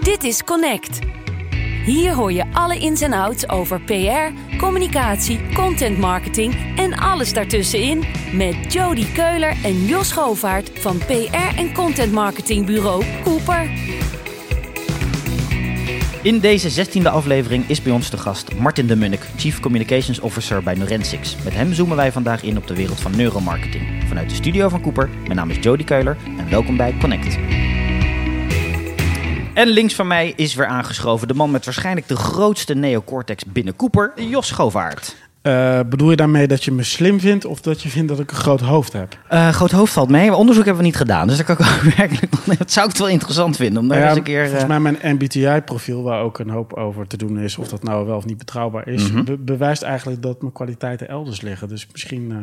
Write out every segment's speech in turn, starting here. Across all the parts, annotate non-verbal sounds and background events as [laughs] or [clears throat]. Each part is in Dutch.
Dit is Connect. Hier hoor je alle ins en outs over PR, communicatie, content marketing en alles daartussenin met Jody Keuler en Jos Govaert van PR en content marketingbureau Cooper. In deze 16e aflevering is bij ons de gast Martin de Munnik, Chief Communications Officer bij Neurensix. Met hem zoomen wij vandaag in op de wereld van neuromarketing. Vanuit de studio van Cooper, mijn naam is Jody Keuler en welkom bij Connect. En links van mij is weer aangeschoven de man met waarschijnlijk de grootste neocortex binnen Cooper, Jos Govaert. Uh, bedoel je daarmee dat je me slim vindt of dat je vindt dat ik een groot hoofd heb? Uh, groot hoofd valt mee, maar onderzoek hebben we niet gedaan. Dus dat, kan ik ook [laughs] werkelijk, dat zou ik het wel interessant vinden. Om daar ja, eens een keer, volgens mij mijn MBTI-profiel, waar ook een hoop over te doen is, of dat nou wel of niet betrouwbaar is, Mhm. be bewijst eigenlijk dat mijn kwaliteiten elders liggen. Dus misschien uh,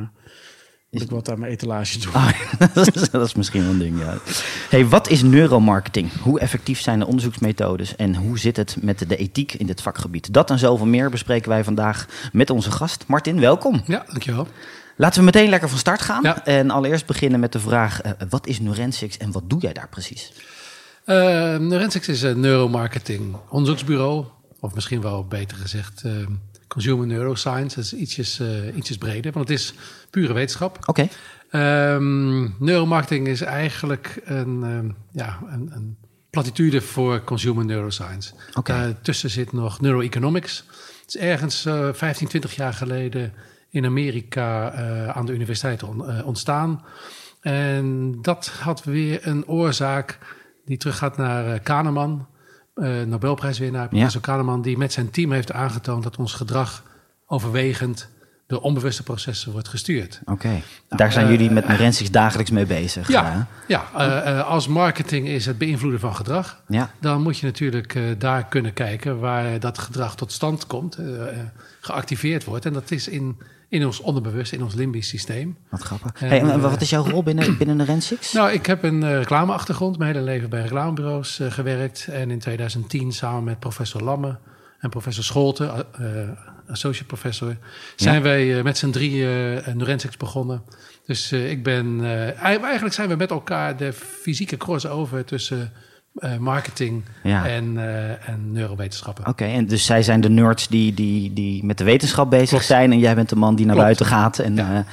moet ik wat aan mijn etalage doen. Ah, dat, is, [laughs] dat is misschien wel een ding, ja. Hey, wat is neuromarketing? Hoe effectief zijn de onderzoeksmethodes en hoe zit het met de ethiek in dit vakgebied? Dat en zoveel meer bespreken wij vandaag met onze gast. Martin, welkom. Ja, dankjewel. Laten we meteen lekker van start gaan. Ja. En allereerst beginnen met de vraag, uh, wat is Neurensix en wat doe jij daar precies? Uh, Neurensix is een neuromarketing onderzoeksbureau. Of misschien wel beter gezegd uh, consumer neuroscience. Dat is ietsjes, uh, ietsjes breder, want het is pure wetenschap. Oké. Okay. Um, neuromarketing is eigenlijk een, um, ja, een, een platitude voor consumer neuroscience. Okay. Daartussen zit nog neuroeconomics. Het is ergens uh, 15, 20 jaar geleden in Amerika aan de universiteit on, ontstaan. En dat had weer een oorzaak die teruggaat naar uh, Nobelprijswinnaar, professor ja. Kahneman, die met zijn team heeft aangetoond dat ons gedrag overwegend door onbewuste processen wordt gestuurd. Oké, okay. daar zijn uh, jullie met Neurensix dagelijks mee bezig. Ja, ja uh, als marketing is het beïnvloeden van gedrag. Ja. Dan moet je natuurlijk daar kunnen kijken waar dat gedrag tot stand komt, geactiveerd wordt. En dat is in, in ons onderbewust, in ons limbisch systeem. Wat grappig. Hey, en wat is jouw rol binnen, binnen Neurensix? [clears throat] Nou, ik heb een reclameachtergrond, mijn hele leven bij reclamebureaus gewerkt. En in 2010 samen met professor Lamme en professor Scholten, associate professor, zijn ja. wij uh, met z'n drieën uh, Neurensix begonnen. Dus uh, ik ben, eigenlijk zijn we met elkaar de fysieke crossover tussen marketing ja. en, en neurowetenschappen. Oké, okay, en dus zij zijn de nerds die, die, die met de wetenschap bezig Klopt. zijn en jij bent de man die naar Klopt. buiten gaat en Ja.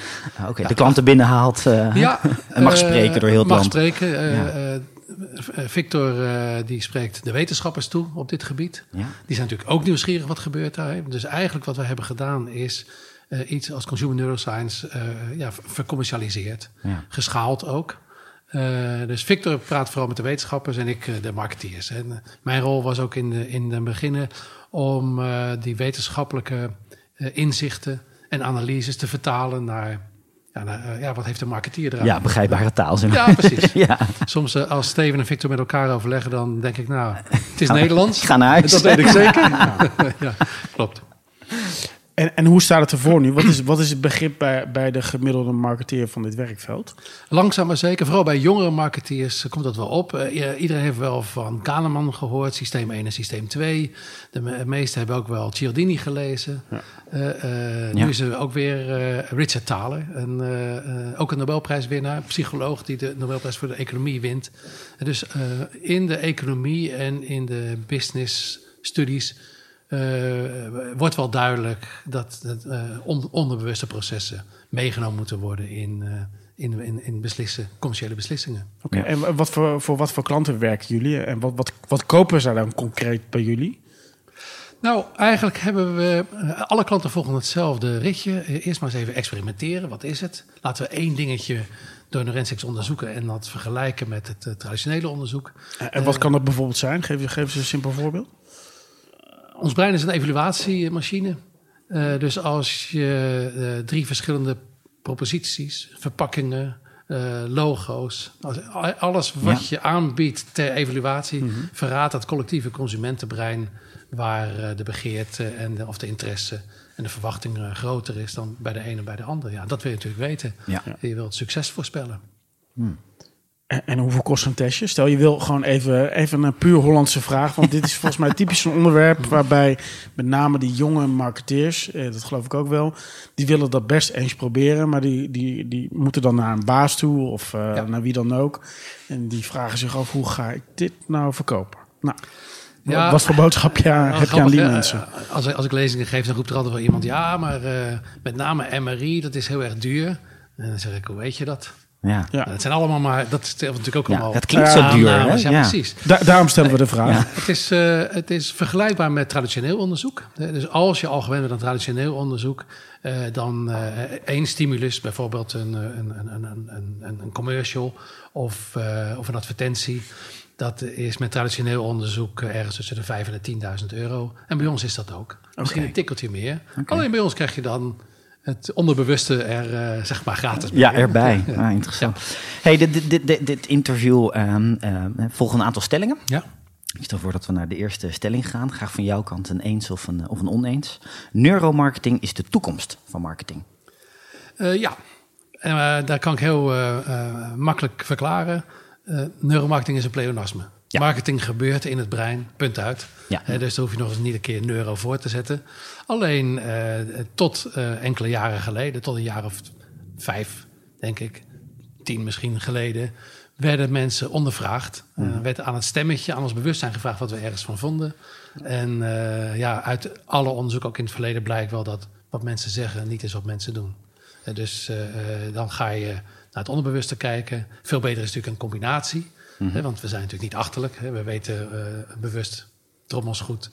okay, de klanten binnenhaalt [laughs] ja, en mag spreken door heel het mag land. spreken. Ja. Victor die spreekt de wetenschappers toe op dit gebied. Ja. Die zijn natuurlijk ook nieuwsgierig wat gebeurt daar. Dus eigenlijk wat we hebben gedaan is iets als consumer neuroscience ja, vercommercialiseerd. Geschaald ook. Dus Victor praat vooral met de wetenschappers en ik de marketeers. En mijn rol was ook in de, in de beginnen om die wetenschappelijke inzichten en analyses te vertalen naar ja, ja, wat heeft de marketeer eraan? Ja, begrijpbare taal. Zeg Ja, precies. [laughs] ja. Soms als Steven en Victor met elkaar overleggen, dan denk ik, nou, het is Nederlands. Ga naar huis. Dat weet ik zeker. [laughs] ja, klopt. En, en hoe staat het ervoor nu? Wat is, wat is het begrip bij, bij de gemiddelde marketeer van dit werkveld? Langzaam maar zeker, vooral bij jongere marketeers komt dat wel op. Uh, iedereen heeft wel van Kahneman gehoord, systeem 1 en systeem 2. De me meesten hebben ook wel Cialdini gelezen. Ja. Uh, nu ja. is er ook weer Richard Thaler, een, ook een Nobelprijswinnaar, psycholoog die de Nobelprijs voor de economie wint. dus in de economie en in de business studies wordt wel duidelijk dat, dat uh, on, onderbewuste processen meegenomen moeten worden in, uh, in, in, in beslissen, commerciële beslissingen. Oké, okay, en wat voor, voor wat voor klanten werken jullie en wat, wat, wat kopen ze dan concreet bij jullie? Nou, eigenlijk hebben we. Alle klanten volgen hetzelfde ritje. Eerst maar eens even experimenteren. Wat is het? Laten we één dingetje door Neurensix onderzoeken en dat vergelijken met het traditionele onderzoek. En wat kan dat bijvoorbeeld zijn? Geef, geef eens een simpel voorbeeld. Ons brein is een evaluatiemachine. Uh, dus als je uh, drie verschillende proposities, verpakkingen, uh, logo's, alles wat ja. je aanbiedt ter evaluatie, mm -hmm. verraadt dat collectieve consumentenbrein waar de begeerte en de, of de interesse en de verwachting groter is dan bij de ene en bij de ander. Ja, dat wil je natuurlijk weten. Ja. Je wilt succes voorspellen. Hmm. En, en hoeveel kost een testje? Stel je wil gewoon even, even een puur Hollandse vraag. Want dit is [laughs] volgens mij typisch een onderwerp waarbij met name die jonge marketeers, eh, dat geloof ik ook wel, die willen dat best eens proberen. Maar die, die, die moeten dan naar een baas toe of eh, Ja. naar wie dan ook. En die vragen zich af, hoe ga ik dit nou verkopen? Nou, Ja. wat voor boodschap ja, Nou, heb je aan die hè? mensen? Als, als ik lezingen geef, dan roept er altijd wel iemand... ja, maar eh, met name MRI, dat is heel erg duur. En dan zeg ik, hoe weet je dat? Ja. Ja. Dat zijn allemaal maar... Dat is natuurlijk ook Ja, allemaal... het klinkt zo duur, nou, hè? Ja, Ja. precies. Da- daarom stellen we de vraag. Het is, eh, het is vergelijkbaar met traditioneel onderzoek. Eh, Dus als je al gewend bent aan traditioneel onderzoek, eh, dan eh, één stimulus, bijvoorbeeld een, een, een, een, een, een, een commercial of, eh, of een advertentie. Dat is met traditioneel onderzoek ergens tussen de 5 en de 10.000 euro. En bij ons is dat ook. Misschien een tikkeltje meer. Alleen bij ons krijg je dan het onderbewuste er eh, zeg maar gratis bij. Ja, erbij. Ja. Ah, interessant. Hey, dit, dit, dit, dit, interview ehm ehm, volgen een aantal stellingen. Ja. Ik stel voor dat we naar de eerste stelling gaan. Graag van jouw kant een eens of een, of een oneens. Neuromarketing is de toekomst van marketing. Eh, ja, en, eh, daar kan ik heel eh, eh, makkelijk verklaren. Eh, neuromarketing is een pleonasme. Ja. Marketing gebeurt in het brein, punt uit. Ja. Dus daar hoef je nog eens niet een keer neuro voor te zetten. Alleen eh, tot eh, enkele jaren geleden, tot een jaar of vijf, denk ik, tien misschien geleden, werden mensen ondervraagd. Eh, werd aan het stemmetje, aan ons bewustzijn gevraagd wat we ergens van vonden. En ja, uit alle onderzoek, ook in het verleden, blijkt wel dat wat mensen zeggen niet is wat mensen doen. Dus dan ga je naar het onderbewuste kijken. Veel beter is natuurlijk een combinatie. Hè, want we zijn natuurlijk niet achterlijk. Hè. We weten eh, bewust, drommels goed,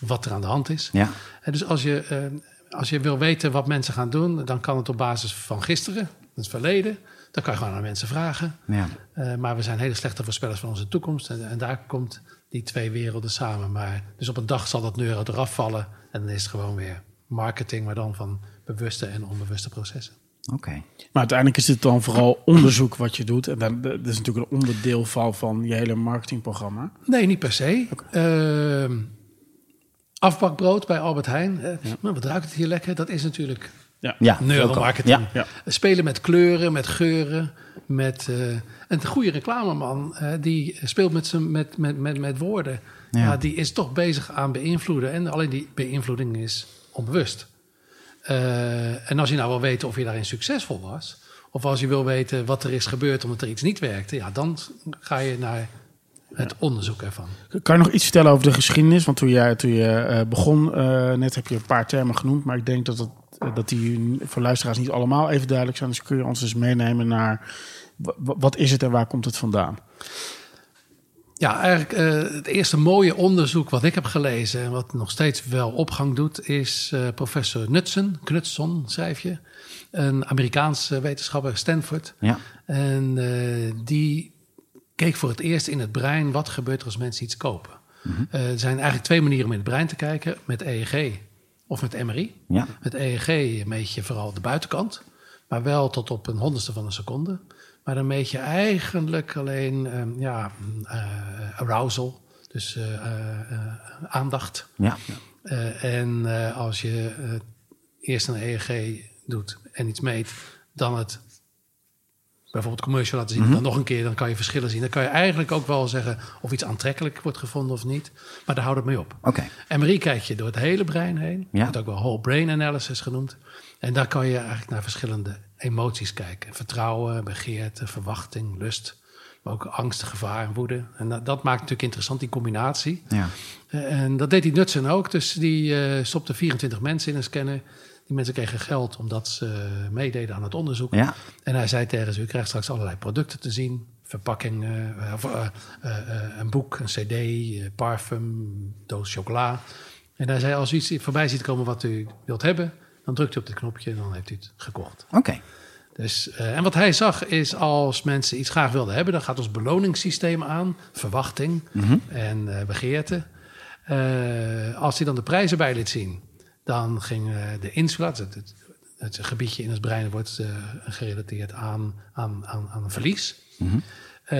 wat er aan de hand is. Ja. En dus als je, eh, als je wil weten wat mensen gaan doen, dan kan het op basis van gisteren, het verleden. Dan kan je gewoon aan mensen vragen. Ja. Eh, maar we zijn hele slechte voorspellers van onze toekomst. En, en daar komt die twee werelden samen. Maar, dus op een dag zal dat neuro eraf vallen. En dan is het gewoon weer marketing, maar dan van bewuste en onbewuste processen. Oké. Maar uiteindelijk is dit dan vooral onderzoek wat je doet. En dat, dat is natuurlijk een onderdeel van, van je hele marketingprogramma. Nee, niet per se. Ehm, afbakbrood bij Albert Heijn. Eh, maar wat ruikt het hier lekker? Dat is natuurlijk Ja. Ja, neuromarketing. Ja. Ja. Spelen met kleuren, met geuren. Met, eh, een goede reclameman eh, die speelt met, z'n- met, met, met, met woorden. Ja. Ja. die is toch bezig aan beïnvloeden. En alleen die beïnvloeding is onbewust. Eh, en als je nou wil weten of je daarin succesvol was... of als je wil weten wat er is gebeurd omdat er iets niet werkte... ja, dan ga je naar het onderzoek ervan. Kan je nog iets vertellen over de geschiedenis? Want toen je, toen je eh, begon, eh, net heb je een paar termen genoemd. Maar ik denk dat, het, dat die voor luisteraars niet allemaal even duidelijk zijn. Dus kun je ons dus meenemen naar wa- wa- wat is het en waar komt het vandaan? Ja, eigenlijk eh, het eerste mooie onderzoek wat ik heb gelezen en wat nog steeds wel opgang doet, is eh, professor Knudsen, Knudson schrijf je, een Amerikaanse wetenschapper, Stanford. Ja. En eh, die keek voor het eerst in het brein wat gebeurt er als mensen iets kopen. Eh, er zijn eigenlijk twee manieren om in het brein te kijken, met EEG of met MRI. Ja. Met EEG meet je vooral de buitenkant, maar wel tot op een honderdste van een seconde. Maar dan meet je eigenlijk alleen ehm, ja, eh, arousal, dus eh, eh, aandacht. Ja. En als je eerst een EEG doet en iets meet, dan het bijvoorbeeld commercial laten zien, dan nog een keer, dan kan je verschillen zien. Dan kan je eigenlijk ook wel zeggen of iets aantrekkelijk wordt gevonden of niet. Maar daar houdt het mee op. Oké. MRI kijk je door het hele brein heen. Ja. Wordt ook wel whole brain analysis genoemd. En daar kan je eigenlijk naar verschillende emoties kijken. Vertrouwen, begeerte, verwachting, lust. Maar ook angst, gevaar en woede. En dat, dat maakt natuurlijk interessant, die combinatie. Ja. Eh, En dat deed die Knudsen ook. Dus die eh, stopte 24 mensen in een scanner. Die mensen kregen geld omdat ze meededen aan het onderzoek. Ja. En hij zei tegen ze, u krijgt straks allerlei producten te zien. Verpakkingen, eh, eh, eh, eh, een boek, een cd, eh, parfum, doos chocola. En hij zei, als u iets voorbij ziet komen wat u wilt hebben... dan drukt u op dit knopje en dan heeft u het gekocht. Oké. Dus, eh, en wat hij zag is als mensen iets graag wilden hebben... dan gaat ons beloningssysteem aan, verwachting en eh, begeerte. Eh, als hij dan de prijzen bij liet zien... dan ging de insula, het, het, het gebiedje in het brein... wordt gerelateerd aan, aan, aan, aan een verlies. Eh,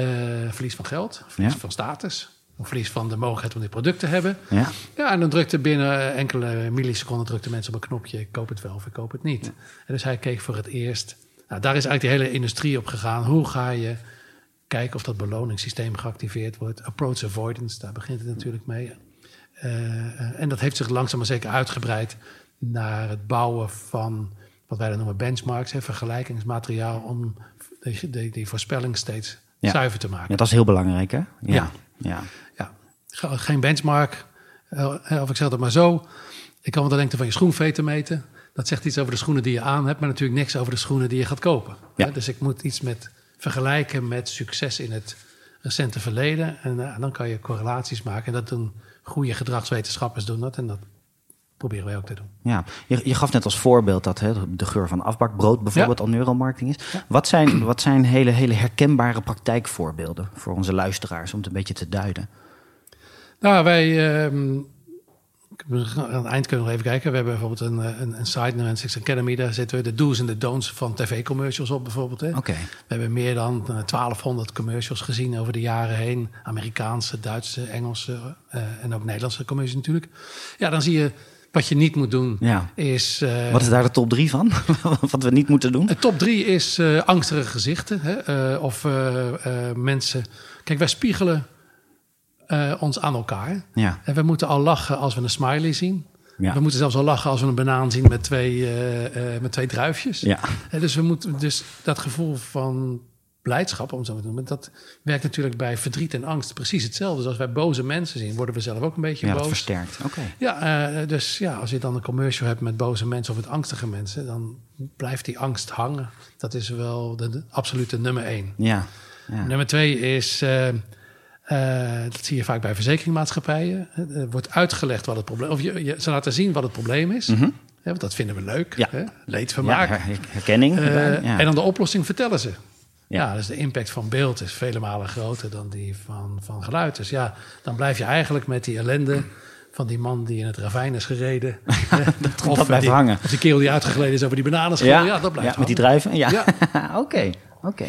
verlies van geld, verlies Ja. van status... een verlies van de mogelijkheid om dit product te hebben... Ja. Ja, en dan drukte binnen enkele milliseconden drukte mensen op een knopje: ik koop het wel of ik koop het niet. En dus hij keek voor het eerst. Nou, daar is eigenlijk de hele industrie op gegaan. Hoe ga je kijken of dat beloningssysteem geactiveerd wordt. Approach avoidance, daar begint het natuurlijk mee. Uh, en dat heeft zich langzaam maar zeker uitgebreid naar het bouwen van wat wij dan noemen benchmarks, hè, vergelijkingsmateriaal om die, die, die voorspelling steeds zuiver te maken. Ja, dat is heel belangrijk, hè? Ja. Ja. ja. Geen benchmark, of ik zeg het maar zo. Ik kan wel de lengte van je schoenveten meten. Dat zegt iets over de schoenen die je aan hebt, maar natuurlijk niks over de schoenen die je gaat kopen. Ja. Dus ik moet iets met vergelijken met succes in het recente verleden. En uh, dan kan je correlaties maken. En dat doen goede gedragswetenschappers doen dat. En dat proberen wij ook te doen. Ja, je, je gaf net als voorbeeld dat hè, de geur van afbakbrood bijvoorbeeld al neuromarketing is. Wat zijn, wat zijn hele, hele herkenbare praktijkvoorbeelden voor onze luisteraars om het een beetje te duiden? Nou, wij. Uh, aan het eind kunnen we nog even kijken. We hebben bijvoorbeeld een, eh, een, een site, Neurensix Academy. Daar zetten we de do's en de don'ts van tv-commercials op bijvoorbeeld. Oké. We hebben meer dan 1200 eh, commercials gezien over de jaren heen. Amerikaanse, Duitse, Engelse uh, en ook Nederlandse commercials natuurlijk. Ja, dan zie je wat je niet moet doen ja. is... Uh, Wat is daar de top drie van? [laughs] Wat we niet moeten doen? De top drie is uh, angstige gezichten. Hè? Uh, of mensen... Kijk, wij spiegelen ons aan elkaar. Ja. En we moeten al lachen als we een smiley zien. Ja. We moeten zelfs al lachen als we een banaan zien met twee, met twee druifjes. Ja. dus, we moeten, dus dat gevoel van blijdschap, om zo te noemen, dat werkt natuurlijk bij verdriet en angst precies hetzelfde. Dus als wij boze mensen zien, worden we zelf ook een beetje ja, boos. Ja, versterkt. Oké. Ja, uh, dus ja, als je dan een commercial hebt met boze mensen of met angstige mensen, dan blijft die angst hangen. Dat is wel de, absolute nummer één. Ja. ja. Nummer twee is. Uh, uh, dat zie je vaak bij verzekeringmaatschappijen. Er wordt uitgelegd wat het probleem is. Of je, je, ze laten zien wat het probleem is. Mm -hmm. want dat vinden we leuk. Ja. Hè? Leedvermaak. Ja, herkenning. En dan de oplossing vertellen ze. Ja. dus de impact van beeld is vele malen groter dan die van, van geluid. Dus ja, dan blijf je eigenlijk met die ellende van die man die in het ravijn is gereden. [laughs] dat, of dat blijft hangen. Of die kerel die uitgegleden is over die bananen. Ja, ja, dat blijft ja, Met die druiven? Ja. [laughs] Oké, oké.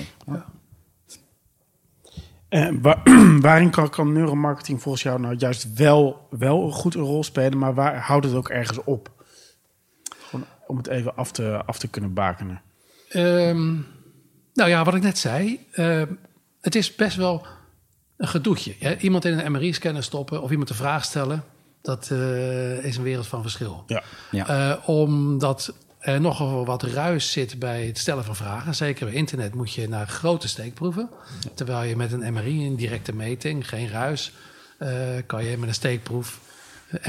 Uh, [clears throat] waarin kan, kan, neuromarketing volgens jou nou juist wel, wel goed een rol spelen, maar waar houdt het ook ergens op? Gewoon om het even af te, af te kunnen bakenen. Um, nou ja, wat ik net zei. Uh, het is best wel een gedoetje. Ja, iemand in een MRI-scanner stoppen of iemand een vraag stellen... dat uh, is een wereld van verschil. Ja. ja. Uh, omdat er nogal wat ruis zit bij het stellen van vragen. Zeker bij internet moet je naar grote steekproeven. Terwijl je met een MRI, een directe meting, geen ruis... kan je met een steekproef...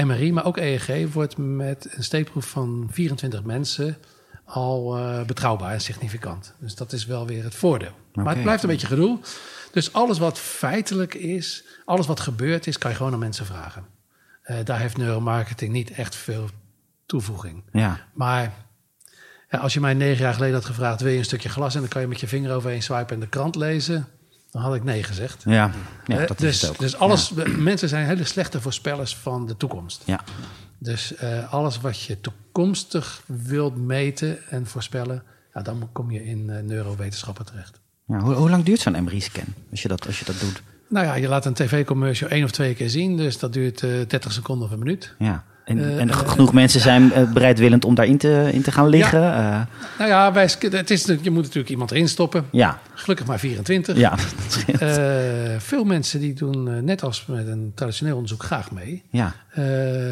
MRI, maar ook EEG wordt met een steekproef van 24 mensen al uh, betrouwbaar en significant. Dus dat is wel weer het voordeel. Okay. Maar het blijft een beetje gedoe. Dus alles wat feitelijk is, alles wat gebeurd is, kan je gewoon aan mensen vragen. Uh, daar heeft neuromarketing niet echt veel toevoeging. Ja. Maar ja, als je mij negen jaar geleden had gevraagd: wil je een stukje glas en dan kan je met je vinger overheen swipen en de krant lezen? Dan had ik nee gezegd. Ja, ja dat dus, is ook. Dus alles, ja. mensen zijn hele slechte voorspellers van de toekomst. Ja. Dus uh, alles wat je toekomstig wilt meten en voorspellen, ja, dan kom je in uh, neurowetenschappen terecht. Ja, hoe, hoe lang duurt zo'n MRI-scan als je, dat, als je dat doet? Nou ja, je laat een tv-commercial één of twee keer zien, dus dat duurt uh, 30 seconden of een minuut. Ja. En, en genoeg mensen zijn bereidwillend om daarin te, in te gaan liggen. Ja. nou ja, wij, het is, je moet natuurlijk iemand erin stoppen. Ja. Gelukkig maar 24. Ja, [laughs] veel mensen die doen, net als met een traditioneel onderzoek, graag mee. Ja.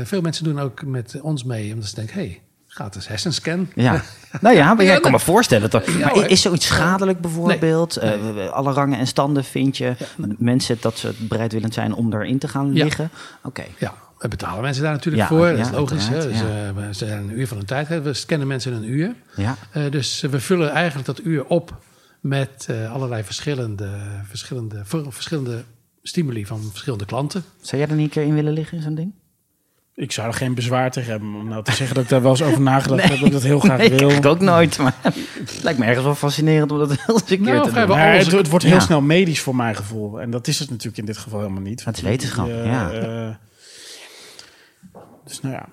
veel mensen doen ook met ons mee, omdat ze denken... Hey, gratis hersenscan. Ja, [laughs] nou ja, maar jij kan me voorstellen toch. Ja, maar is zoiets schadelijk bijvoorbeeld? Nee. Uh, alle rangen en standen vind je ja. mensen dat ze bereidwillend zijn om daarin te gaan liggen? Oké. Okay. Ja, we betalen mensen daar natuurlijk ja, voor. dat is logisch. Hè? Dus, uh, ze zijn een uur van hun tijd. Hè? We scannen mensen in een uur. Ja. Uh, dus we vullen eigenlijk dat uur op met uh, allerlei verschillende, verschillende, verschillende stimuli van verschillende klanten. Zou jij er niet een keer in willen liggen in zo'n ding? Ik zou er geen bezwaar tegen hebben om nou te zeggen dat ik daar wel eens over nagedacht nee, heb. Dat ik dat heel graag nee, wil. Ik ook nooit, maar het lijkt me ergens wel fascinerend om dat [laughs] wel eens een keer nou, te doen. Maar het, het, wordt heel ja. snel medisch voor mijn gevoel. En dat is het natuurlijk in dit geval helemaal niet. Het is wetenschap, uh, ja. Uh, dus nou ja.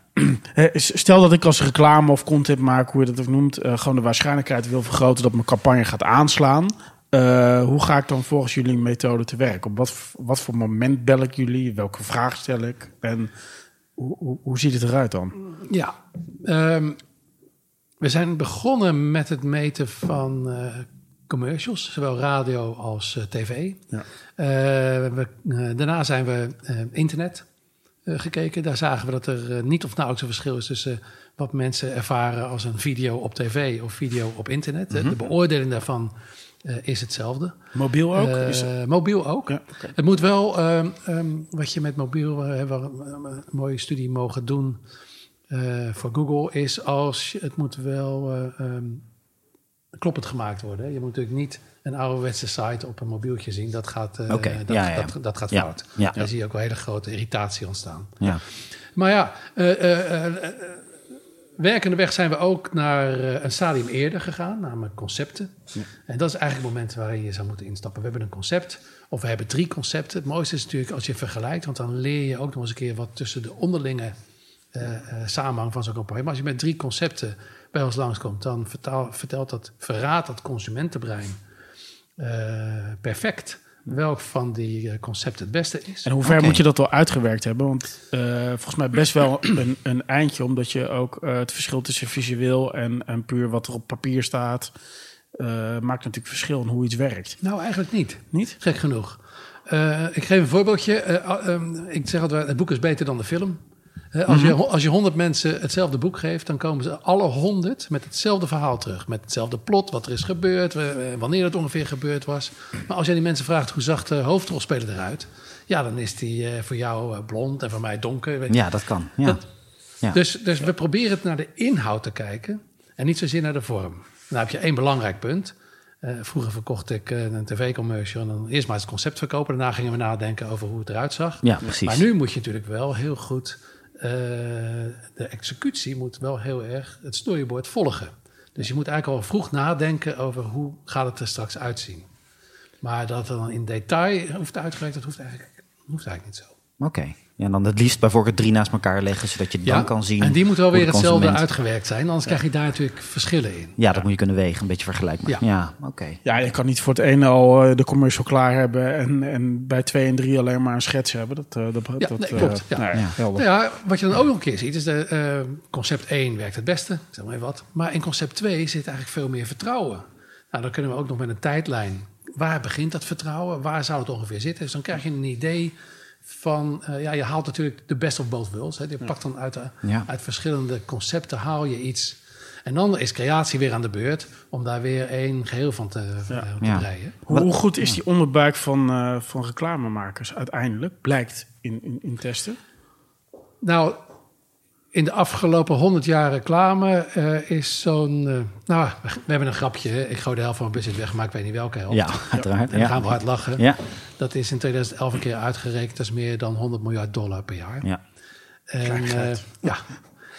[clears throat] Stel dat ik als reclame of content maak, hoe je dat ook noemt, uh, gewoon de waarschijnlijkheid wil vergroten dat mijn campagne gaat aanslaan. Uh, hoe ga ik dan volgens jullie methode te werk? Op wat, wat voor moment bel ik jullie? Welke vraag stel ik? En hoe, hoe, hoe ziet het eruit dan? Ja, um, we zijn begonnen met het meten van uh, commercials, zowel radio als eh, tv. Ja. Eh, we, eh, daarna zijn we eh, internet eh, gekeken. Daar zagen we dat er eh, niet of nauwelijks een verschil is tussen wat mensen ervaren als een video op tv of video op internet. Eh, De beoordeling daarvan eh, is hetzelfde. Mobiel ook? Eh, Is- mobiel ook. Ja. Het moet wel, ehm, ehm, wat je met mobiel, uh, hebben we een mooie studie mogen doen eh, voor Google, is als je- het moet wel eh, ehm, kloppend gemaakt worden. Je moet natuurlijk niet een ouderwetse site op een mobieltje zien. Dat gaat, Oké, dat, ja, ja, ja. Dat, dat gaat fout. ja. Daar zie je ook wel hele grote irritatie ontstaan. Ja. Maar ja, eh, eh, werkende weg zijn we ook naar een stadium eerder gegaan, namelijk concepten. En dat is eigenlijk het moment waarin je zou moeten instappen. We hebben een concept, of we hebben drie concepten. Het mooiste is natuurlijk als je vergelijkt, want dan leer je ook nog eens een keer wat tussen de onderlinge samenhang van zo'n campagne. Maar als je met drie concepten bij ons langskomt, dan vertaal, vertelt dat, verraadt dat consumentenbrein perfect welk van die eh, concepten het beste is. En hoe ver moet je dat wel uitgewerkt hebben? Want eh, volgens mij best wel [clears throat] een, een eindje, omdat je ook eh, het verschil tussen visueel en, en puur wat er op papier staat, eh, maakt natuurlijk verschil in hoe iets werkt. Nou, eigenlijk niet. Niet? Gek genoeg. Eh, ik geef een voorbeeldje. Eh, ehm, ik zeg altijd, het boek is beter dan de film. Als, je, ho- als je honderd mensen hetzelfde boek geeft, dan komen ze alle honderd met hetzelfde verhaal terug. Met hetzelfde plot, wat er is gebeurd, wanneer het ongeveer gebeurd was. Maar als jij die mensen vraagt, hoe zag de hoofdrolspeler eruit? Ja, dan is die eh, voor jou eh, blond en voor mij donker. ja, dat kan. Ja. Dat- Ja. Dus, dus we proberen het naar de inhoud te kijken en niet zozeer naar de vorm. Nou heb je één belangrijk punt. Eh, vroeger verkocht ik een tv-commercial en dan eerst maar het concept verkopen. Daarna gingen we nadenken over hoe het eruit zag. ja, precies. Maar nu moet je natuurlijk wel heel goed... eh, de executie moet wel heel erg het storyboard volgen. Dus je moet eigenlijk al vroeg nadenken over hoe gaat het er straks uitzien. Maar dat dan in detail hoeft uitgewerkt, dat hoeft eigenlijk, hoeft eigenlijk niet zo. Oké. Ja, dan het liefst bijvoorbeeld drie naast elkaar leggen, zodat je dan kan zien. En die moet wel weer de hetzelfde consument- uitgewerkt zijn, anders krijg je daar natuurlijk verschillen in. Ja, dat moet je kunnen wegen, een beetje vergelijkbaar. Ja. Ja, oké. Ja, je kan niet voor het ene al eh, de commercial klaar hebben en, en bij twee en drie alleen maar een schets hebben. Dat, eh, dat, Ja, dat, nee, eh, klopt, ja. nou Ja. Nou ja, wat je dan ook nog een keer ziet, is de eh, concept 1 werkt het beste, zeg maar even wat. Maar in concept 2 zit eigenlijk veel meer vertrouwen. Nou, dan kunnen we ook nog met een tijdlijn. Waar begint dat vertrouwen? Waar zou het ongeveer zitten? Dus dan krijg je een idee van, eh, ja, je haalt natuurlijk de best of both worlds. Hè. Je pakt dan uit, de- Ja. uit verschillende concepten haal je iets. En dan is creatie weer aan de beurt om daar weer één geheel van te, eh, te Ja. breien. Hoe, hoe goed is die onderbuik van, eh, van reclamemakers uiteindelijk? Blijkt in, in, in testen. Nou, in de afgelopen 100 jaar reclame eh, is zo'n. eh, nou, we hebben een grapje. Hè? Ik gooi de helft van mijn budget weg, maar ik weet niet welke helft. Ja, uiteraard. En dan gaan we hard lachen. Ja. Dat is in 2011 een keer uitgerekend. Dat is meer dan 100 miljard dollar per jaar. Ja. En, eh, ja.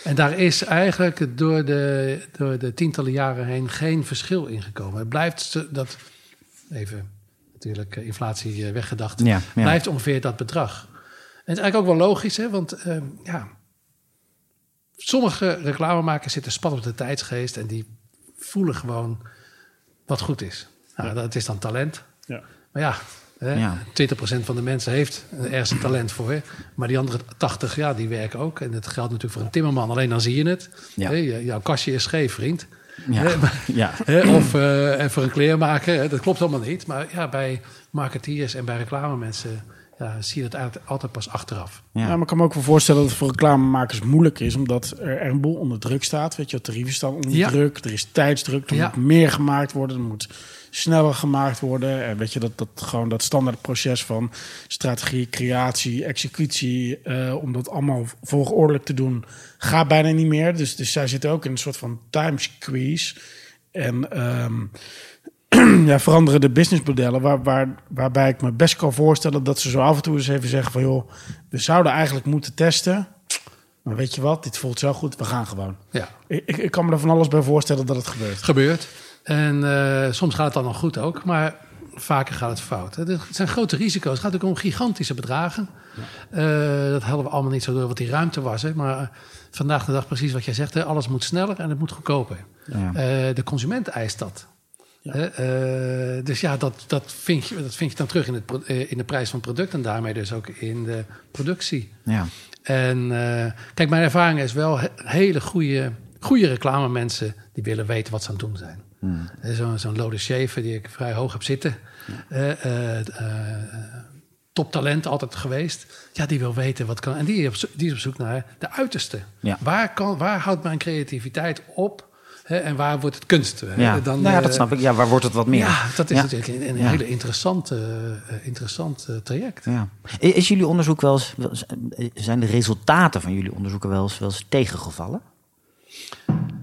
en daar is eigenlijk door de, door de tientallen jaren heen geen verschil in gekomen. Het blijft dat. Even natuurlijk inflatie weggedacht. Ja, ja. Blijft ongeveer dat bedrag. En het is eigenlijk ook wel logisch, hè? want ja, sommige reclamemakers zitten spat op de tijdsgeest en die voelen gewoon wat goed is. Nou, dat is dan talent. Ja. Maar ja, hè, Ja. 20% van de mensen heeft ergens een talent voor. Hè? Maar die andere 80, ja, die werken ook. En dat geldt natuurlijk voor een timmerman. Alleen dan zie je het. Ja. Hè, jouw kastje is scheef, vriend. Ja. Hè, maar- [laughs] Ja. Hè, of eh, en voor een kleermaker, hè, dat klopt allemaal niet. Maar ja, bij marketeers en bij reclamemensen ja, zie je dat eigenlijk altijd pas achteraf. Ja. Ja. maar ik kan me ook wel voorstellen dat het voor reclamemakers moeilijk is, omdat er een boel onder druk staat. Weet je, tarieven staan onder Ja. druk, er is tijdsdruk, er Ja. moet meer gemaakt worden, er moet sneller gemaakt worden. En weet je, dat, dat gewoon dat standaard proces van strategie, creatie, executie, eh, om dat allemaal volgordelijk te doen, gaat bijna niet meer. Dus, dus zij zitten ook in een soort van time squeeze. En ehm, [clears throat] ja, veranderen de businessmodellen. Waar, waar, waarbij ik me best kan voorstellen dat ze zo af en toe eens even zeggen van joh, we zouden eigenlijk moeten testen. Maar weet je wat, dit voelt zo goed, we gaan gewoon. Ja, Ik, ik, kan me er van alles bij voorstellen dat het gebeurt. gebeurt. En eh, soms gaat het dan nog goed ook, maar vaker gaat het fout. Het zijn grote risico's. Het gaat ook om gigantische bedragen. Eh, dat hadden we allemaal niet zo door wat die ruimte was. Hè. Maar eh, vandaag de dag precies wat jij zegt. Hè. Alles moet sneller en het moet goedkoper. Ja. De consument eist dat. Eh, dus ja, dat, dat, vind je, dat vind je dan terug in, het, eh, in de prijs van het product... en daarmee dus ook in de productie. Ja. En eh, kijk, mijn ervaring is wel he- hele goede, goede reclame mensen... die willen weten wat ze aan het doen zijn. Eh, Zo'n zo'n Lode Schaefer die ik vrij hoog heb zitten. Toptalent altijd geweest. Ja, die wil weten wat kan. En die, is op zo- die is op zoek naar de uiterste. Ja. Waar, kan, waar houdt mijn creativiteit op? Hè, en waar wordt het kunst? hè? Ja, Dan, nou ja, dat eh, snap ik. Ja, waar wordt het wat meer? Ja, dat is Ja. natuurlijk een, een Ja. hele interessante, eh, interessant eh, traject. Ja. Is jullie onderzoek wel eens, zijn de resultaten van jullie onderzoeken wel eens, wel eens tegengevallen?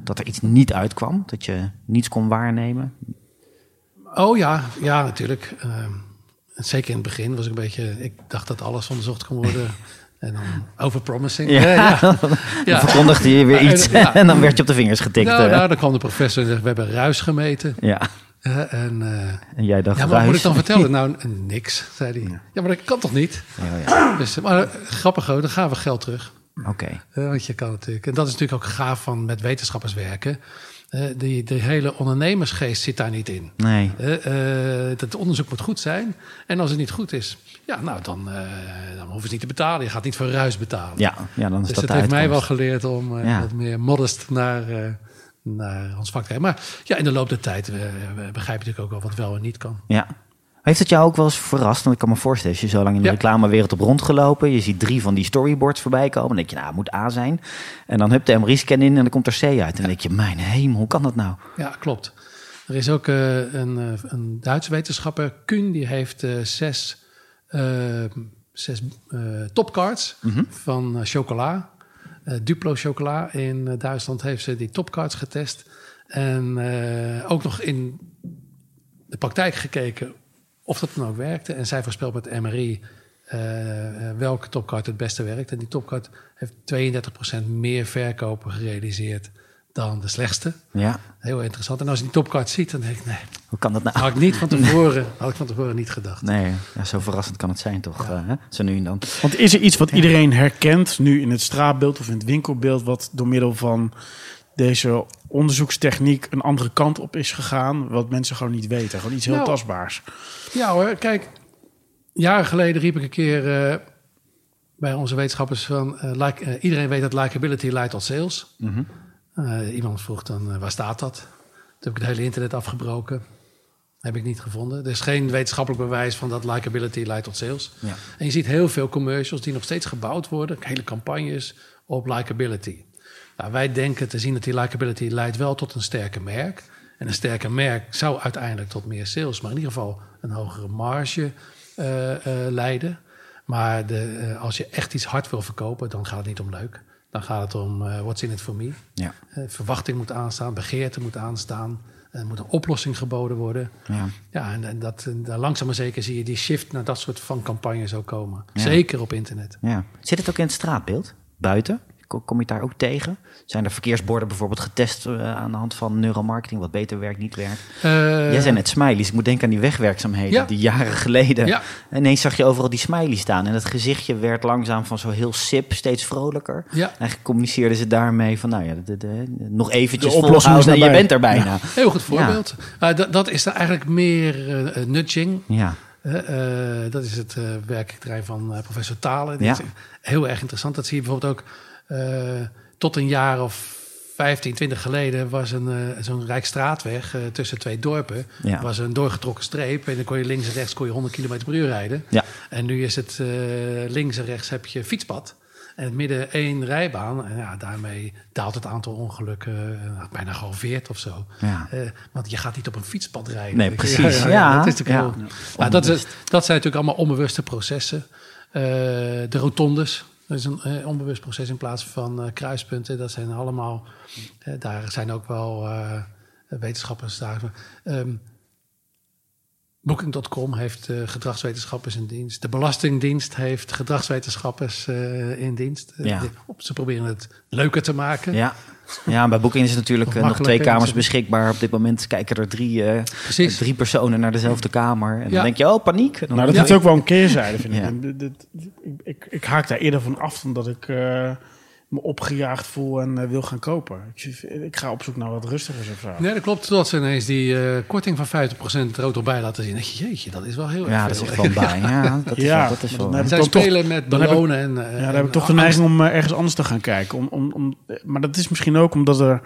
Dat er iets niet uitkwam, dat je niets kon waarnemen? Oh ja, ja, natuurlijk. Ehm, zeker in het begin was ik een beetje... Ik dacht dat alles onderzocht kon worden. [laughs] En dan overpromising. Ja. ja. [laughs] Dan verkondigde je weer iets ja. [laughs] en dan werd je op de vingers getikt. Nou, eh. nou, dan kwam de professor en zei, we hebben ruis gemeten. ja. Eh, en, eh, En jij dacht, ja, maar wat moet ik dan vertellen? [laughs] Nou, niks, zei hij. Ja, maar dat kan toch niet? Ja, ja. Dus, maar grappig ook, dan gaan we geld terug. Oké. Eh, want je kan natuurlijk, en dat is natuurlijk ook gaaf van met wetenschappers werken. Die, de hele ondernemersgeest zit daar niet in. Nee. Eh, eh, dat onderzoek moet goed zijn. En als het niet goed is, ja, nou, dan, eh, dan hoeven ze niet te betalen. Je gaat niet voor ruis betalen. Ja, ja, dan is dus dat heeft mij wel geleerd om eh, Ja. wat meer modest naar, naar ons vak te kijken. Maar ja, in de loop der tijd begrijp je natuurlijk ook wel wat wel en niet kan. Ja. Heeft het jou ook wel eens verrast? Want ik kan me voorstellen, als je zo lang in de Ja. reclamewereld hebt rondgelopen, je ziet drie van die storyboards voorbij komen, dan denk je, nou, het moet A zijn. En dan heb de MRI-scan in en dan komt er C uit. En dan denk je, mijn hemel, hoe kan dat nou? Ja, klopt. Er is ook eh, een, eh, een Duitse wetenschapper, Kuhn, die heeft eh, zes, eh, zes topcards van eh, chocola. Duplo chocola in Duitsland heeft ze die topcards getest. En ook nog in de praktijk gekeken of dat dan ook werkte. En zij voorspelt met MRI eh, eh, welke topcard het beste werkt. En die topcard heeft 32% meer verkopen gerealiseerd dan de slechtste. Ja, Heel interessant. En als je die topcard ziet, dan denk ik, nee, hoe kan dat nou? had ik niet van [laughs] tevoren, had ik van tevoren niet gedacht. Nee, ja, zo verrassend kan het zijn toch? eh, hè? Zo nu en dan. Want is er iets wat iedereen herkent nu in het straatbeeld of in het winkelbeeld, wat door middel van deze onderzoekstechniek een andere kant op is gegaan, wat mensen gewoon niet weten? Gewoon iets heel Nou, tastbaars. Ja hoor, kijk, jaren geleden riep ik een keer eh, bij onze wetenschappers van, eh, like, eh, iedereen weet dat likability leidt tot sales. Eh, iemand vroeg dan, waar staat dat? Toen heb ik het hele internet afgebroken. Heb ik niet gevonden. Er is geen wetenschappelijk bewijs van dat likability leidt tot sales. Ja. En je ziet heel veel commercials die nog steeds gebouwd worden, hele campagnes op likability. Nou, wij denken te zien dat die likability leidt wel tot een sterker merk. En een sterker merk zou uiteindelijk tot meer sales, maar in ieder geval een hogere marge eh, eh, leiden. Maar de, eh, als je echt iets hard wil verkopen, dan gaat het niet om leuk. Dan gaat het om what's in it for me. Ja. Verwachting moet aanstaan, begeerte moet aanstaan. Er moet een oplossing geboden worden. Ja. Ja, en, en dat, en langzaam maar zeker zie je die shift naar dat soort van campagnes ook komen. Ja. Zeker op internet. Ja. Zit het ook in het straatbeeld? Buiten? Ko- Kom je daar ook tegen? Zijn er verkeersborden bijvoorbeeld getest eh, aan de hand van neuromarketing, wat beter werkt, niet werkt? Eh, Jij zei net smileys. Ik moet denken aan die wegwerkzaamheden Ja. die jaren geleden. Ja. [laughs] Ineens zag je overal die smiley staan. En het gezichtje werd langzaam van zo heel sip steeds vrolijker. Ja. Eigenlijk communiceerden ze daarmee van, nou ja, de, de- de- nog eventjes De oplossing volhouden is en je bent er bijna. Heel goed voorbeeld. Eh, dat, dat is dan eigenlijk meer nudging. Ja, Eh, eh, dat is het eh werkterrein van eh, professor Talen. Ja. heel erg interessant. Dat zie je bijvoorbeeld ook tot een jaar of 15, 20 geleden was een, eh, zo'n rijkstraatweg eh, tussen twee dorpen. Ja. was een doorgetrokken streep. En dan kon je links en rechts kon je 100 km per uur rijden. Ja. En nu is het eh, links en rechts heb je fietspad. En het midden één rijbaan. En ja, daarmee daalt het aantal ongelukken eh, bijna gehalveerd of zo. Ja. Eh, want je gaat niet op een fietspad rijden. Nee, [laughs] precies. Ja, dat is natuurlijk ja. heel- Nou, dat, is, dat zijn natuurlijk allemaal onbewuste processen. Eh, de rotondes, dat is een eh, onbewust proces in plaats van eh, kruispunten. Dat zijn allemaal, eh, daar zijn ook wel wetenschappers daar. Ehm, Booking.com heeft gedragswetenschappers in dienst. De Belastingdienst heeft gedragswetenschappers in dienst. Ja. ze proberen het leuker te maken. ja. Ja, bij Booking is het natuurlijk eh, nog twee kamers beschikbaar. Op dit moment kijken er drie, eh, drie personen naar dezelfde kamer. En dan denk je, oh, paniek. Dan Nou, dat Ja. heeft ook wel een keerzijde, vind ik. Ja. Ik, ik. Ik haak daar eerder van af dan dat ik eh, me opgejaagd voel en eh, wil gaan kopen. Ik, ik ga op zoek naar wat rustigers of zo. Nee, dat klopt. Tot ze ineens die eh, korting van 50% er ook nog bij laten zien. Jeetje, dat is wel heel Ja, erg dat is veel. wel bij. Ja, [laughs] dat is Ja, wel. Dat is wel dan Zij toch- spelen met dan heb ik- belonen en... eh, Ja, dan en heb ik toch de neiging om eh, ergens anders te gaan kijken. Om, om, om, maar dat is misschien ook omdat er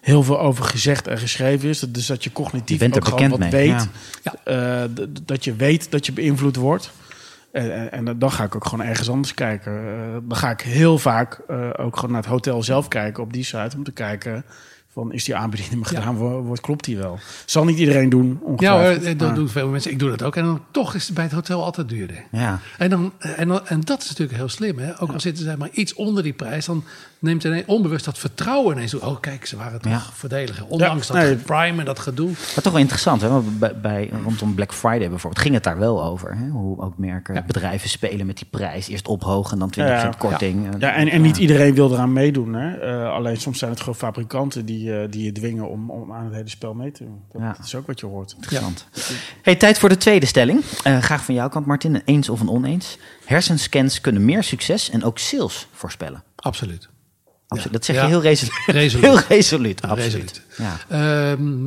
heel veel over gezegd en geschreven is. Dus dat je cognitief Je bent er ook gewoon bekend wat mee, weet. ja. Eh, dat je weet dat je beïnvloed wordt. En, en, dan ga ik ook gewoon ergens anders kijken. Eh, dan ga ik heel vaak eh, ook gewoon naar het hotel zelf kijken op die site. Om te kijken van is die aanbieding Ja. gedaan wo- wordt, klopt die wel? Zal niet iedereen doen, Ja, eh, dat maar- doen veel mensen. Ik doe dat ook. En dan toch is het bij het hotel altijd duurder. Ja. En, dan, en, dan, en dat is natuurlijk heel slim. Hè? Ook al zitten ze maar iets onder die prijs, dan neemt ineens onbewust dat vertrouwen ineens toe. Oh, kijk, ze waren toch Ja. voordeliger. Ondanks Ja, dat nee. prime en dat gedoe. Maar toch wel interessant, hè? Want bij, bij, rondom Black Friday bijvoorbeeld ging het daar wel over. Hè? Hoe ook merken, Ja. bedrijven spelen met die prijs. Eerst ophogen en dan 20% Ja. korting. Eh, Ja, en, en niet iedereen wil eraan meedoen. Hè? Eh, alleen soms zijn het gewoon fabrikanten die, eh, die je dwingen om, om aan het hele spel mee te doen. Dat, is ook wat je hoort. Interessant. Hey, tijd voor de tweede stelling. Eh, graag van jouw kant, Martin. Een eens of een oneens. Hersenscans kunnen meer succes en ook sales voorspellen. Absoluut. Absoluut. Dat zeg Ja. je [laughs] heel resoluut. Resoluut. Heel resoluut, Ja, absoluut. resoluut. Ja. Ehm,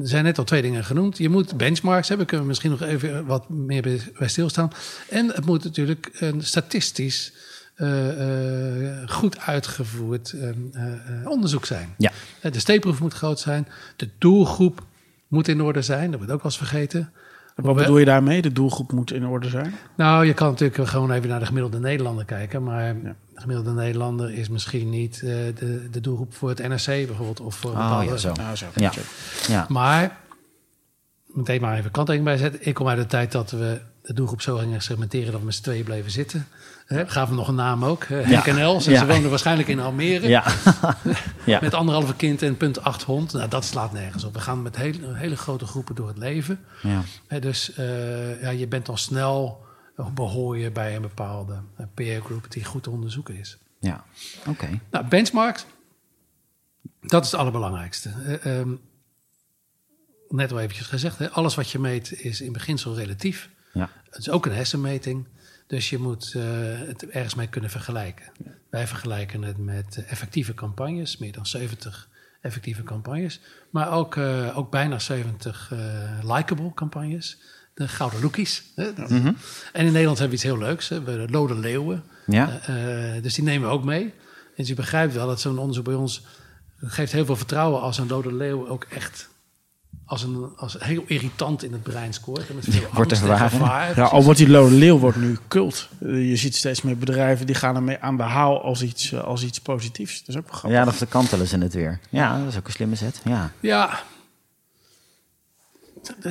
er zijn net al twee dingen genoemd. Je moet benchmarks hebben. Kunnen we misschien nog even wat meer bij, stilstaan. En het moet natuurlijk een statistisch eh, eh, goed uitgevoerd eh, eh, eh, onderzoek zijn. Ja. De steekproef moet groot zijn. De doelgroep moet in orde zijn. Dat wordt ook wel eens vergeten. Wat bedoel je daarmee? De doelgroep moet in orde zijn? Nou, je kan natuurlijk gewoon even naar de gemiddelde Nederlander kijken. Maar de gemiddelde Nederlander is misschien niet eh, de, de doelgroep voor het NRC bijvoorbeeld. Of voor Oh bepaalde ja, zo. Nou, zo. Ja. Ja. Maar, meteen maar even kanttekening bij zetten. Ik kom uit de tijd dat we de doelgroep zo gingen segmenteren dat we met z'n tweeën bleven zitten. Hè, gaven we nog een naam ook. hè, Henk en Els. En Ja. ze woonden waarschijnlijk in Almere. Ja. [laughs] ja. Met anderhalve kind en punt acht hond. Nou, dat slaat nergens op. We gaan met hele, hele grote groepen door het leven. ja. Hè, dus eh, ja, je bent al snel, behoor je bij een bepaalde peer group die goed te onderzoeken is. ja. Oké. Nou, benchmarks, dat is het allerbelangrijkste. Eh, ehm, net al eventjes gezegd, hè, alles wat je meet is in beginsel relatief. Ja. Het is ook een hersenmeting, dus je moet eh, het ergens mee kunnen vergelijken. Wij vergelijken het met effectieve campagnes, meer dan 70 effectieve campagnes. Maar ook, eh, ook bijna 70 eh likable campagnes. De gouden lookies. Hè? Mhm. En in Nederland hebben we iets heel leuks. Hè? We hebben de Lode Leeuwen. Ja. Eh, eh, dus die nemen we ook mee. En dus je begrijpt wel dat zo'n onderzoek bij ons geeft heel veel vertrouwen als een dode leeuw ook echt als, een, als heel irritant in het brein scoort. En met veel Wordt angst en ervaren. gevaar. Ja, al wordt die Lode Leeuw wordt nu cult. Eh, je ziet steeds meer bedrijven die gaan ermee aan de haal als iets, als iets positiefs. Dat is ook wel grappig. Ja, dan verkantelen ze het weer. Ja, dat is ook een slimme zet. Ja. Ja.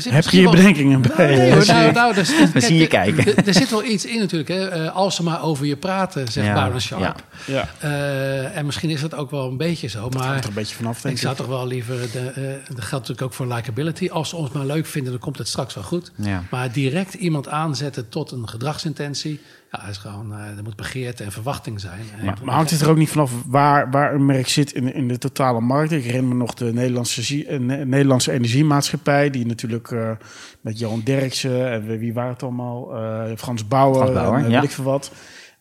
Heb je je wel- bedenkingen bij? Nee, hoor, zie nou, nou, dus, We zien je kijken. Er, er zit wel iets in natuurlijk. Hè. Eh, als ze maar over je praten, zegt Ja, Sharp. ja. Ja, Eh, en misschien is dat ook wel een beetje zo. Maar er een beetje vanaf, denk ik zou toch wel liever... De, eh, dat geldt natuurlijk ook voor likability. Als ze ons maar leuk vinden, dan komt het straks wel goed. Ja. Maar direct iemand aanzetten tot een gedragsintentie... Ja, is gewoon, eh, er moet begeerte en verwachting zijn. En- Maar hangt het er ook niet vanaf waar, waar een merk zit in, in de totale markt? Ik herinner me nog de Nederlandse, zie- eh, Ne- Nederlandse Energiemaatschappij... die natuurlijk eh, met Johan Derksen en wie- wie waren het allemaal? Eh, Frans Bauer, Frans Bauer, en, eh, ja. weet ik veel wat.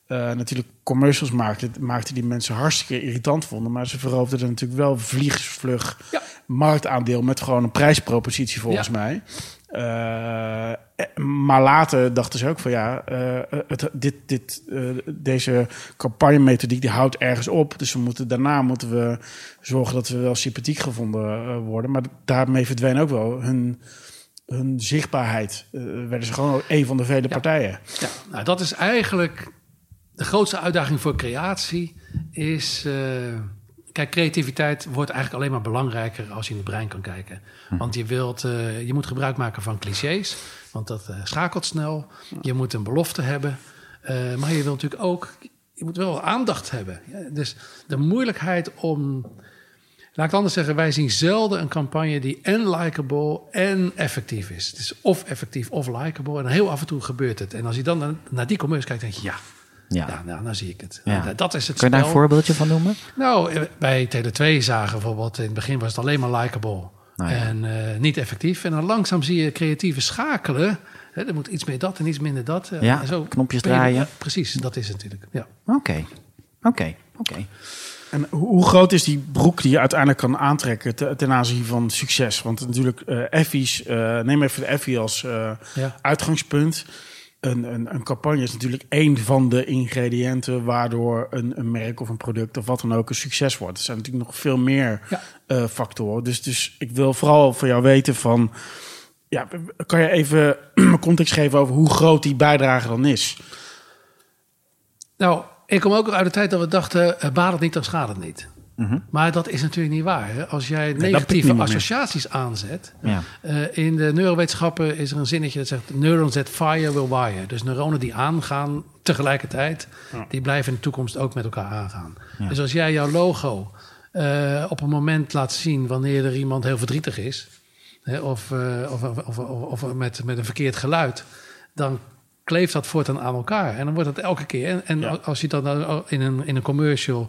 Eh, natuurlijk commercials maakten, maakten die mensen hartstikke irritant vonden. Maar ze veroverden er natuurlijk wel vliegensvlug Ja. marktaandeel... met gewoon een prijspropositie volgens Ja. mij. Eh, eh, maar later dachten ze ook van ja, eh, het, dit, dit, deze campagnemethodiek die houdt ergens op. Dus we moeten, daarna moeten we zorgen dat we wel sympathiek gevonden worden. Maar daarmee verdween ook wel hun, hun zichtbaarheid. Werden ze gewoon een van de vele partijen. Ja, nou, dat is eigenlijk de grootste uitdaging voor creatie. Is, kijk, creativiteit wordt eigenlijk alleen maar belangrijker als je in het brein kan kijken. Want je, wilt, eh, je moet gebruik maken van clichés, want dat eh, schakelt snel. Je moet een belofte hebben, eh, maar je wilt natuurlijk ook, je moet wel aandacht hebben. Ja, dus de moeilijkheid om Laat ik het anders zeggen, wij zien zelden een campagne die en likable en effectief is. Het is of effectief of likable. En heel af en toe gebeurt het. En als je dan naar, naar die commerce kijkt, denk je ja. Ja. Ja, nou, dan zie ik het. Ja. Nou, Dat is het Kun je daar een voorbeeldje van noemen? Nou, eh, bij Tele2 zagen bijvoorbeeld, in het begin was het alleen maar likable. Nou ja. En eh, niet effectief. En dan langzaam zie je creatieve schakelen. Hè, er moet iets meer dat en iets minder dat. Eh, Ja, en zo knopjes draaien. ja, precies, dat is het natuurlijk. Ja. Oké. Oké, oké. En hoe groot is die broek die je uiteindelijk kan aantrekken te- ten aanzien van succes? Want natuurlijk, eh effies, eh, neem even de effie als eh, Ja. uitgangspunt. Een, een, een campagne is natuurlijk één van de ingrediënten waardoor een, een merk of een product of wat dan ook een succes wordt. Er zijn natuurlijk nog veel meer Ja. eh, factoren. Dus, dus ik wil vooral van jou weten van, ja, kan je even [clears throat] context geven over hoe groot die bijdrage dan is? Nou, ik kom ook uit de tijd dat we dachten, eh, baat het niet, dan schaadt het niet. Maar dat is natuurlijk niet waar. Hè? Als jij negatieve associaties aanzet. Ja. eh, in de neurowetenschappen is er een zinnetje dat zegt: Neurons that fire will wire. Dus neuronen die aangaan tegelijkertijd, die blijven in de toekomst ook met elkaar aangaan. Dus als jij jouw logo eh, op een moment laat zien wanneer er iemand heel verdrietig is, hè, of, eh, of, of, of, of met, met een verkeerd geluid, dan kleeft dat voortaan aan elkaar. En dan wordt het elke keer. En, en als je dat in een, in een commercial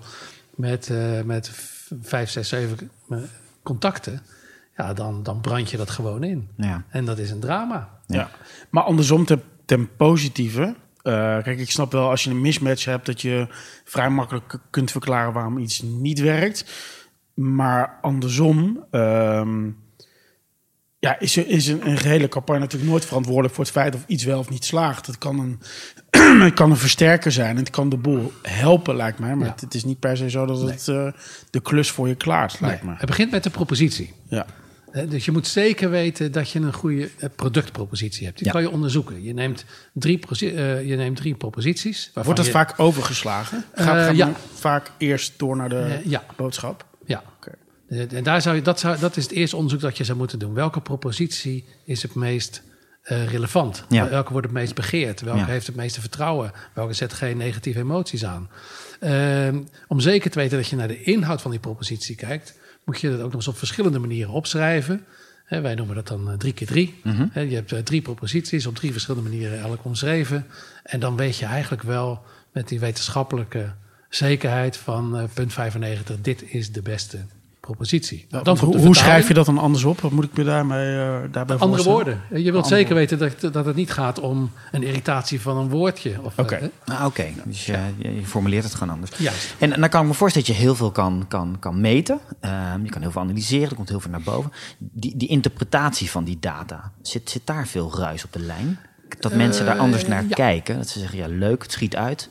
met, eh, met vijf, zes, zeven eh, contacten, ja, dan, dan brand je dat gewoon in. Ja. En dat is een drama. Ja. Maar andersom ten, ten positieve. eh, kijk, ik snap wel als je een mismatch hebt dat je vrij makkelijk kunt verklaren waarom iets niet werkt. Maar andersom ehm, ja, is, er- is een, een gehele campagne natuurlijk nooit verantwoordelijk voor het feit of iets wel of niet slaagt. Het kan een, [clears throat] het kan een versterker zijn. Het kan de boel helpen, lijkt mij. Maar Ja. het, is niet per se zo dat het eh, de klus voor je klaart, lijkt Nee, me. het begint met de propositie. Ja. Dus je moet zeker weten dat je een goede eh, productpropositie hebt. Die Ja. kan je onderzoeken. Je neemt drie, eh, je neemt drie proposities. Wordt dat je- vaak overgeslagen? Gaat, Eh, gaat ja. vaak eerst door naar de ja. boodschap? Ja. Oké. Eh, En daar zou je, dat, zou, dat is het eerste onderzoek dat je zou moeten doen. Welke propositie is het meest eh, relevant? Ja. Welke wordt het meest begeerd? Welke Ja. heeft het meeste vertrouwen? Welke zet geen negatieve emoties aan? Ehm, om zeker te weten dat je naar de inhoud van die propositie kijkt, moet je dat ook nog eens op verschillende manieren opschrijven. Wij noemen dat dan eh, drie keer drie. Hè, je hebt eh, drie proposities op drie verschillende manieren elk omschreven. En dan weet je eigenlijk wel met die wetenschappelijke zekerheid van punt 95, dit is de beste propositie. Nou, Dan hoe, hoe schrijf je dat dan anders op? Wat moet ik me daarmee, eh, daarbij Andere voorstellen? woorden. Je wilt zeker weten dat, dat het niet gaat om een irritatie van een woordje. Of, Oké. eh? Ah, Oké, dus je, je, je formuleert het gewoon anders. Juist. En, en dan kan ik me voorstellen dat je heel veel kan, kan, kan meten. Ehm, je kan heel veel analyseren, er komt heel veel naar boven. Die, die interpretatie van die data, zit, zit daar veel ruis op de lijn? Dat mensen daar anders naar ja. kijken. Dat ze zeggen, ja leuk, het schiet uit.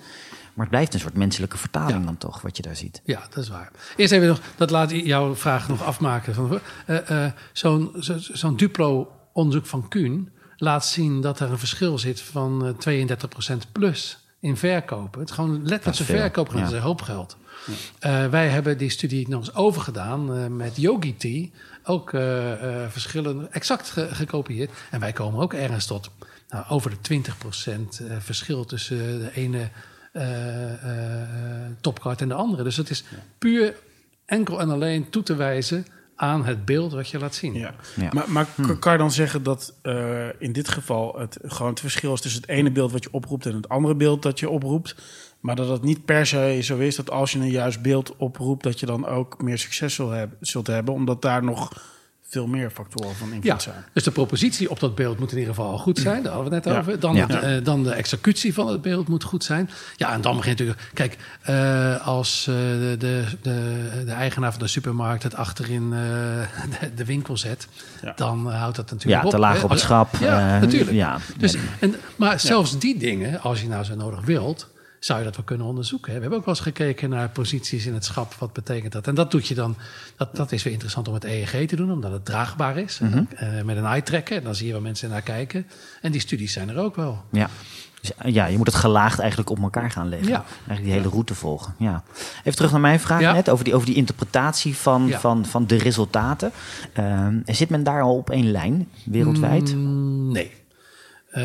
Maar het blijft een soort menselijke vertaling dan toch, wat je daar ziet. Ja, dat is waar. Eerst even nog, dat laat jouw vraag nog afmaken. Van, eh, eh, Zo'n zo, zo'n Duplo-onderzoek van Kuhn laat zien dat er een verschil zit van eh 32% plus in verkopen. Het is gewoon letterlijk de verkoop, dat is een hoop geld. Eh, wij hebben die studie nog eens overgedaan eh, met Yogi Tea. Ook eh, eh, verschillen exact ge- gekopieerd. En wij komen ook ergens tot nou, over de 20% eh, verschil tussen de ene eh, eh, topcard en de andere. Dus het is puur enkel en alleen toe te wijzen aan het beeld wat je laat zien. Ja. Ja. Maar, maar k- kan je dan zeggen dat eh, in dit geval het gewoon het verschil is tussen het ene beeld wat je oproept en het andere beeld dat je oproept? Maar dat het niet per se zo is dat als je een juist beeld oproept, dat je dan ook meer succes zult hebben, zult hebben omdat daar nog veel meer factoren van invloed Ja, zijn. dus de propositie op dat beeld moet in ieder geval goed zijn. Daar hadden we het net Ja. over. Dan, Ja. het, eh, dan de executie van het beeld moet goed zijn. Ja, en dan begint natuurlijk... Kijk, eh, als eh, de, de, de, de eigenaar van de supermarkt het achterin eh, [laughs] de, de winkel zet... Ja. dan houdt dat natuurlijk Ja, op. te laag hè. op het schap. Ja, natuurlijk. Ja, Dus, en, maar zelfs die dingen, als je nou zo nodig wilt... zou je dat wel kunnen onderzoeken. We hebben ook wel eens gekeken naar posities in het schap. Wat betekent dat? En dat doet je dan... Dat, dat is weer interessant om het EEG te doen, omdat het draagbaar is. Mhm. Eh, met een eye tracker. Dan zie je waar mensen naar kijken. En die studies zijn er ook wel. Ja. Dus, eh, ja, je moet het gelaagd eigenlijk op elkaar gaan leggen. Ja. Eigenlijk die hele route volgen. Ja. Even terug naar mijn vraag Ja. net over die, over die interpretatie van, Ja. van, van de resultaten. Ehm, zit men daar al op één lijn wereldwijd? Mm, nee. Eh,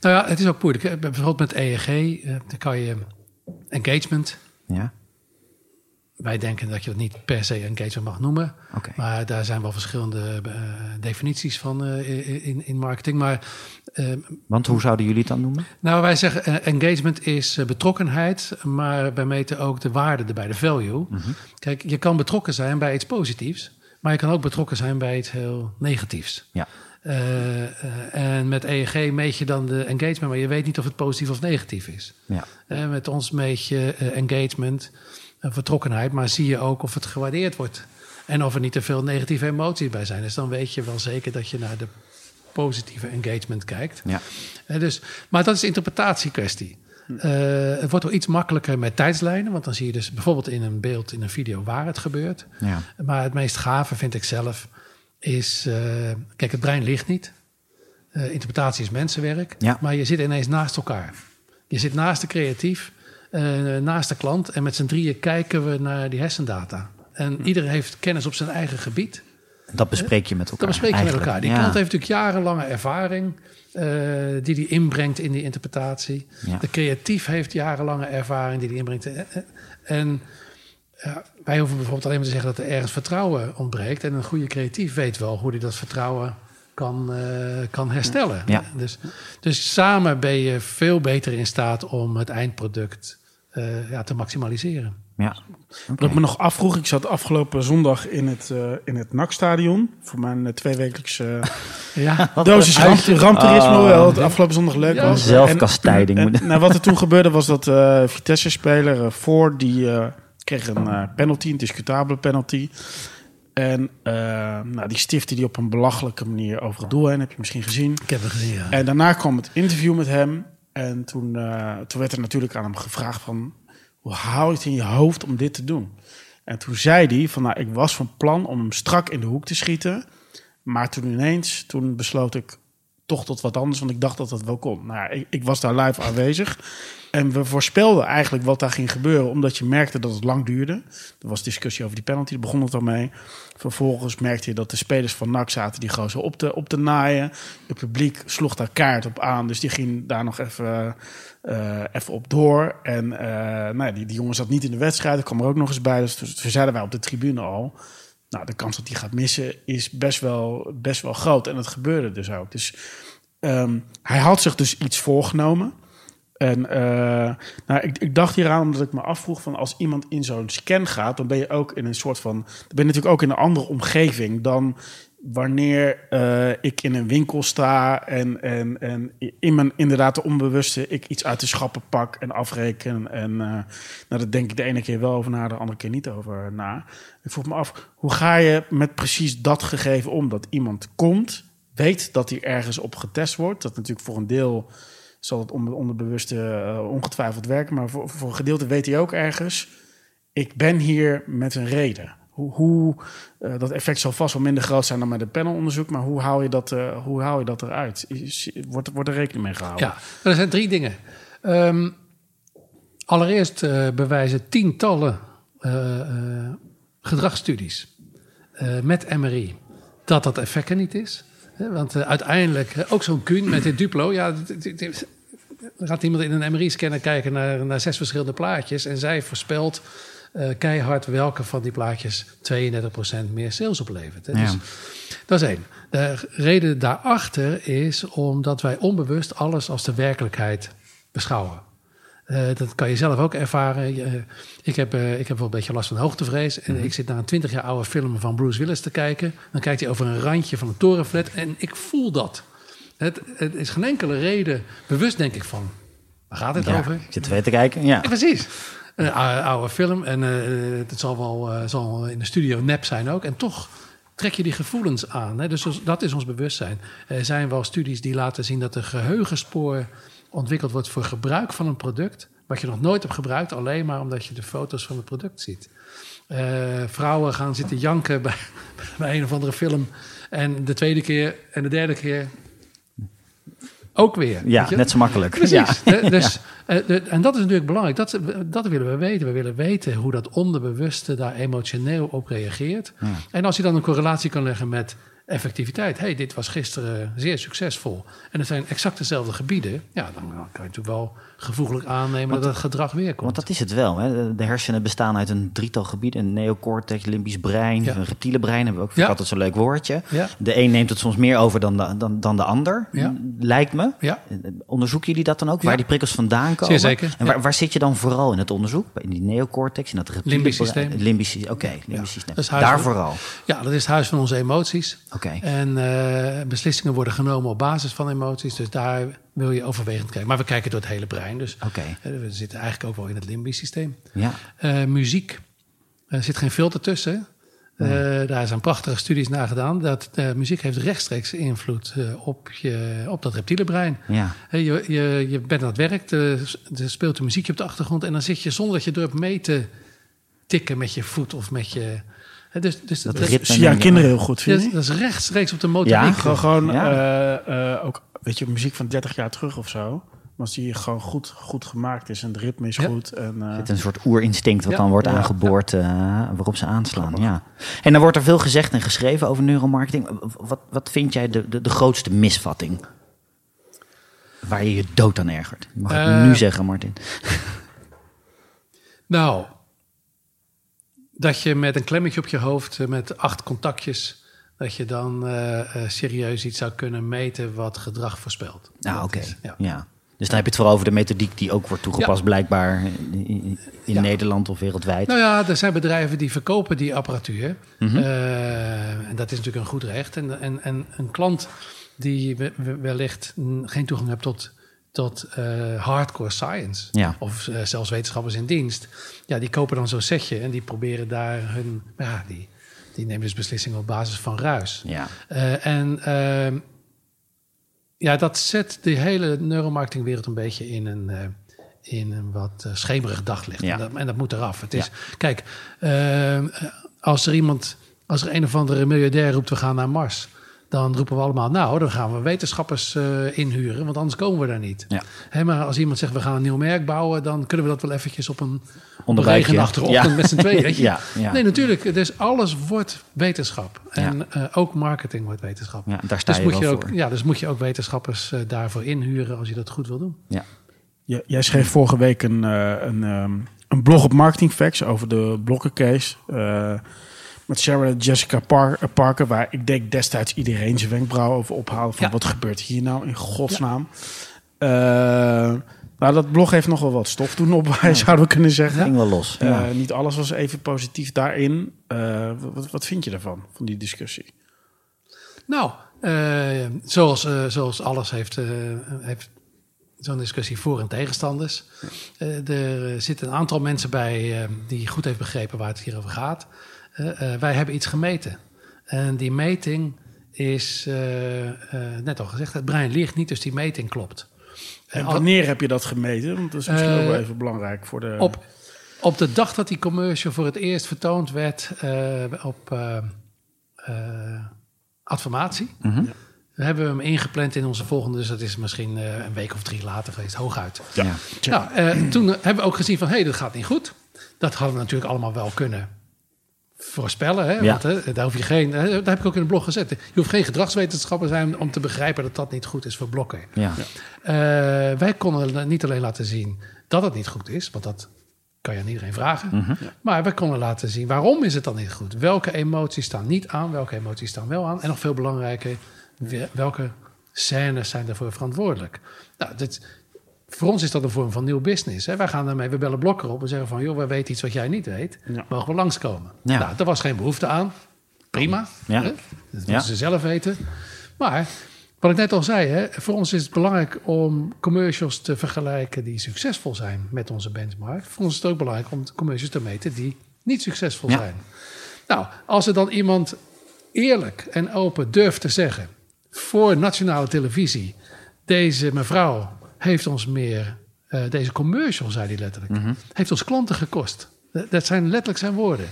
nou ja, het is ook moeilijk. Bijvoorbeeld met EEG, eh, dan kan je engagement. Ja. Wij denken dat je dat niet per se engagement mag noemen. Maar daar zijn wel verschillende eh, definities van in, in marketing. Maar eh, Want hoe zouden jullie het dan noemen? nou, wij zeggen engagement is betrokkenheid, maar wij meten ook de waarde erbij, de value. Mhm. Kijk, je kan betrokken zijn bij iets positiefs, maar je kan ook betrokken zijn bij iets heel negatiefs. Ja. Eh, eh, en met EEG meet je dan de engagement, maar je weet niet of het positief of negatief is. Ja. Eh, met ons meet je engagement, vertrokkenheid, maar zie je ook of het gewaardeerd wordt. En of er niet te veel negatieve emoties bij zijn. Dus dan weet je wel zeker dat je naar de positieve engagement kijkt. Ja. Dus, maar dat is interpretatiekwestie. Eh, het wordt wel iets makkelijker met tijdslijnen, want dan zie je dus bijvoorbeeld in een beeld, in een video waar het gebeurt. Ja. Maar het meest gave vind ik zelf is, eh, kijk, het brein ligt niet. Eh, interpretatie is mensenwerk, Ja. maar je zit ineens naast elkaar. Je zit naast de creatief, eh, naast de klant en met z'n drieën kijken we naar die hersendata. En iedereen heeft kennis op zijn eigen gebied. Dat bespreek je met elkaar. Dat bespreek je met elkaar. Die Ja. klant heeft natuurlijk jarenlange ervaring eh, die hij inbrengt in die interpretatie. Ja. De creatief heeft jarenlange ervaring die hij inbrengt. En ja, wij hoeven bijvoorbeeld alleen maar te zeggen dat er ergens vertrouwen ontbreekt. En een goede creatief weet wel hoe hij dat vertrouwen kan, eh, kan herstellen. Ja. Dus, dus samen ben je veel beter in staat om het eindproduct eh, ja, te maximaliseren. Ja. Wat ik me nog afvroeg, ik zat afgelopen zondag in het, eh in het NAC-stadion voor mijn uh, tweewekelijkse [laughs] Ja, dosis ramp, ramptoerisme. Oh. wel, het afgelopen zondag leuk Ja. was. Zelfkastijding. En, en, nou, wat er toen gebeurde was dat uh, Vitesse-speler uh, voor die uh, kreeg een uh, penalty, een discutabele penalty. En uh, nou, die stifte die op een belachelijke manier over het doel heen. Heb je misschien gezien. ik heb het gezien, ja. En daarna kwam het interview met hem. En toen, uh, toen werd er natuurlijk aan hem gevraagd van... hoe hou je het in je hoofd om dit te doen? En toen zei hij van, nou, ik was van plan om hem strak in de hoek te schieten. Maar toen ineens, toen besloot ik toch tot wat anders, want ik dacht dat dat wel kon. Nou, ik, ik was daar live aanwezig. En we voorspelden eigenlijk wat daar ging gebeuren, omdat je merkte dat het lang duurde. Er was discussie over die penalty, daar begon het al mee. Vervolgens merkte je dat de spelers van NAC zaten die gozer op te, op te naaien. Het publiek sloeg daar kaart op aan, dus die ging daar nog even, uh, even op door. En uh, nou, die, die jongen zat niet in de wedstrijd, dat kwam er ook nog eens bij. Dus toen zeiden wij op de tribune al... Nou, de kans dat hij gaat missen is best wel, best wel groot. En dat gebeurde dus ook. Dus um, hij had zich dus iets voorgenomen. En uh, nou, ik, ik, dacht hieraan omdat ik me afvroeg van als iemand in zo'n scan gaat, dan ben je ook in een soort van, dan ben je natuurlijk ook in een andere omgeving dan wanneer uh, ik in een winkel sta en, en, en in mijn inderdaad de onbewuste ik iets uit de schappen pak en afreken. En uh, nou, dat denk ik de ene keer wel over na, de andere keer niet over na. Ik vroeg me af, hoe ga je met precies dat gegeven om? Dat iemand komt, weet dat hij ergens op getest wordt. Dat natuurlijk voor een deel zal het onder, onderbewuste uh, ongetwijfeld werken. Maar voor, voor een gedeelte weet hij ook ergens... ik ben hier met een reden. Hoe, uh, dat effect zal vast wel minder groot zijn dan met een panelonderzoek... maar hoe haal je dat, uh, hoe haal je dat eruit? Wordt, er rekening mee gehouden? Ja, er zijn drie dingen. Um, allereerst uh, bewijzen tientallen gedragsstudies met MRI... dat dat effect er niet is... Want uiteindelijk, ook zo'n Kuhn met dit Duplo, ja, gaat iemand in een MRI-scanner kijken naar, naar, zes verschillende plaatjes en zij voorspelt uh, keihard welke van die plaatjes 32% meer sales oplevert. Hè. Ja. Dus, dat is één. De reden daarachter is omdat wij onbewust alles als de werkelijkheid beschouwen. Uh, dat kan je zelf ook ervaren. Uh, ik, heb, uh, ik heb wel een beetje last van hoogtevrees. En mm-hmm. ik zit naar een 20 jaar oude film van Bruce Willis te kijken. Dan kijkt hij over een randje van een torenflat. En ik voel dat. Het, het is geen enkele reden bewust, denk ik, van. Waar gaat het ja, over? Ik zit twee te kijken. Ja, ja precies. Een oude, film. En het zal wel zal in de studio nep zijn ook. En toch trek je die gevoelens aan. Hè? Dus dat is ons bewustzijn. Er zijn wel studies die laten zien dat de geheugenspoor ontwikkeld wordt voor gebruik van een product. wat je nog nooit hebt gebruikt, alleen maar omdat je de foto's van het product ziet. Uh, vrouwen gaan zitten janken bij, [laughs] bij een of andere film. En de tweede keer en de derde keer ook weer. Ja, net zo makkelijk. Precies. Ja. [laughs] Dus, de, en dat is natuurlijk belangrijk. Dat, dat willen we weten. We willen weten hoe dat onderbewuste daar emotioneel op reageert. Ja. En als je dan een correlatie kan leggen met effectiviteit. hey, dit was gisteren zeer succesvol. En het zijn exact dezelfde gebieden. Ja, dan kan je natuurlijk wel gevoeglijk aannemen want, dat het gedrag weer komt. Want dat is het wel. Hè? De hersenen bestaan uit een drietal gebieden. Een neocortex, limbisch brein, ja. een reptiele brein. Hebben we ook ja. altijd zo'n leuk woordje. Ja. De een neemt het soms meer over dan de, dan, dan de ander. Lijkt me. Onderzoeken jullie dat dan ook? Waar die prikkels vandaan komen? Zeker. En waar, waar, zit je dan vooral in het onderzoek? In die neocortex, in dat reptiele limbisch systeem. Limbisch, Oké, okay, limbisch systeem. Daar van, vooral. Ja, dat is het huis van onze emoties. Oké. En eh, beslissingen worden genomen op basis van emoties. Dus daar wil je overwegend kijken. Maar we kijken door het hele brein. Dus Oké. we zitten eigenlijk ook wel in het limbisch systeem. Ja. Eh, muziek. Er zit geen filter tussen. Eh, daar zijn prachtige studies naar gedaan. Dat eh, muziek heeft rechtstreeks invloed eh, op, je, op dat reptiele brein. Ja. Hè, je, je, je bent aan het werk, er, er speelt een muziekje op de achtergrond... en dan zit je zonder dat je door hebt mee te tikken met je voet of met je... hè, dus, dus Dat dat, ritme. zie je aan kinderen heel goed, vind dat, je? dat is rechtstreeks op de motoriek. Ja, Gewoon, gewoon Ja. eh, eh, ook, weet je, muziek van 30 jaar terug of zo. Maar als die gewoon goed, goed gemaakt is en het ritme is Ja. goed. En, eh, Het is een soort oerinstinct wat Ja. dan wordt Ja. aangeboord, eh, waarop ze aanslaan. Ja. En dan wordt er veel gezegd en geschreven over neuromarketing. Wat, wat vind jij de, de, de grootste misvatting? Waar je je dood aan ergert? Mag het Eh, nu zeggen, Martin. Nou, dat je met een klemmetje op je hoofd, met acht contactjes... dat je dan eh, eh, serieus iets zou kunnen meten wat gedrag voorspelt. Nou, Dat oké. Ja. ja. Dus dan heb je het vooral over de methodiek die ook wordt toegepast, Ja. blijkbaar in, in- in Ja. Nederland of wereldwijd. Nou ja, er zijn bedrijven die verkopen die apparatuur. Eh, en dat is natuurlijk een goed recht. En, en, en een klant die we- we- wellicht mm, geen toegang heeft tot, tot hardcore science... Ja. of zelfs wetenschappers in dienst... ja, die kopen dan zo'n setje en die proberen daar hun... Ja, die, die nemen dus beslissingen op basis van ruis. Ja. Eh, en ehm, ja, dat zet de hele neuromarketingwereld een beetje in een, eh, in een wat eh, schemerig daglicht. Ja. En, dat, en dat moet eraf. Het is, Kijk, ehm, als er iemand, als er een of andere miljardair roept, we gaan naar Mars. Dan roepen we allemaal, nou, dan gaan we wetenschappers eh, inhuren, want anders komen we daar niet. Ja. Hè, maar als iemand zegt, we gaan een nieuw merk bouwen, dan kunnen we dat wel eventjes op een, regenachtige ochtend Ja. met z'n tweeën. [laughs] weet je? Ja, ja. Nee, natuurlijk. Dus alles wordt wetenschap. En eh, ook marketing wordt wetenschap. Ja, daar sta Dus je moet je, ook, voor. ja, dus moet je ook wetenschappers eh, daarvoor inhuren als je dat goed wil doen. Ja. Jij schreef vorige week een, eh, een, ehm, een blog op Marketing Facts over de blokkencase. Met Sarah Jessica eh, Parker, waar ik denk destijds iedereen zijn wenkbrauwen over ophaalde. Van Ja. wat gebeurt hier nou in godsnaam? Eh, nou, dat blog heeft nog wel wat stof toen op, [laughs] zouden we kunnen zeggen. Ging wel los. Ja. Eh, niet alles was even positief daarin. Wat, wat vind je daarvan, van die discussie? Nou, zoals, zoals alles heeft, heeft zo'n discussie voor- en tegenstanders. Er zitten een aantal mensen bij die goed heeft begrepen waar het hier over gaat. Eh, eh, wij hebben iets gemeten. En die meting is, eh, eh, net al gezegd, het brein ligt niet, dus die meting klopt. En wanneer heb je dat gemeten? Want dat is misschien ook wel even belangrijk voor de... Op, op de dag dat die commercial voor het eerst vertoond werd eh, op Adformatie, Mhm. we hebben hem ingepland in onze volgende, dus dat is misschien eh, een week of drie later geweest, hooguit. Ja. Nou, eh, toen hebben we ook gezien van, hé, hey, dat gaat niet goed. Dat hadden we natuurlijk allemaal wel kunnen voorspellen. Hè? Ja. Want hè, daar hoef je geen, hè, daar heb ik ook in het blog gezet. Je hoeft geen gedragswetenschapper te zijn om te begrijpen dat dat niet goed is voor blokken. Ja. Eh, wij konden niet alleen laten zien dat het niet goed is, want dat kan je aan iedereen vragen. Mhm. Maar wij konden laten zien waarom is het dan niet goed. Welke emoties staan niet aan, welke emoties staan wel aan. En nog veel belangrijker, we- welke scènes zijn daarvoor verantwoordelijk. Nou, dit, voor ons is dat een vorm van nieuw business. Hè. Wij gaan daarmee, we bellen blokker op en zeggen van... joh, wij weten iets wat jij niet weet. Ja. Mogen we langskomen? Ja. Nou, er was geen behoefte aan. Prima. Ja. Hè? Dat moeten Ja. ze zelf weten. Maar wat ik net al zei, hè, voor ons is het belangrijk om commercials te vergelijken die succesvol zijn met onze benchmark. Voor ons is het ook belangrijk om commercials te meten die niet succesvol zijn. Nou, als er dan iemand eerlijk en open durft te zeggen voor nationale televisie, deze mevrouw heeft ons meer, eh, deze commercial, zei hij letterlijk, heeft ons klanten gekost. Dat- Dat zijn letterlijk zijn woorden.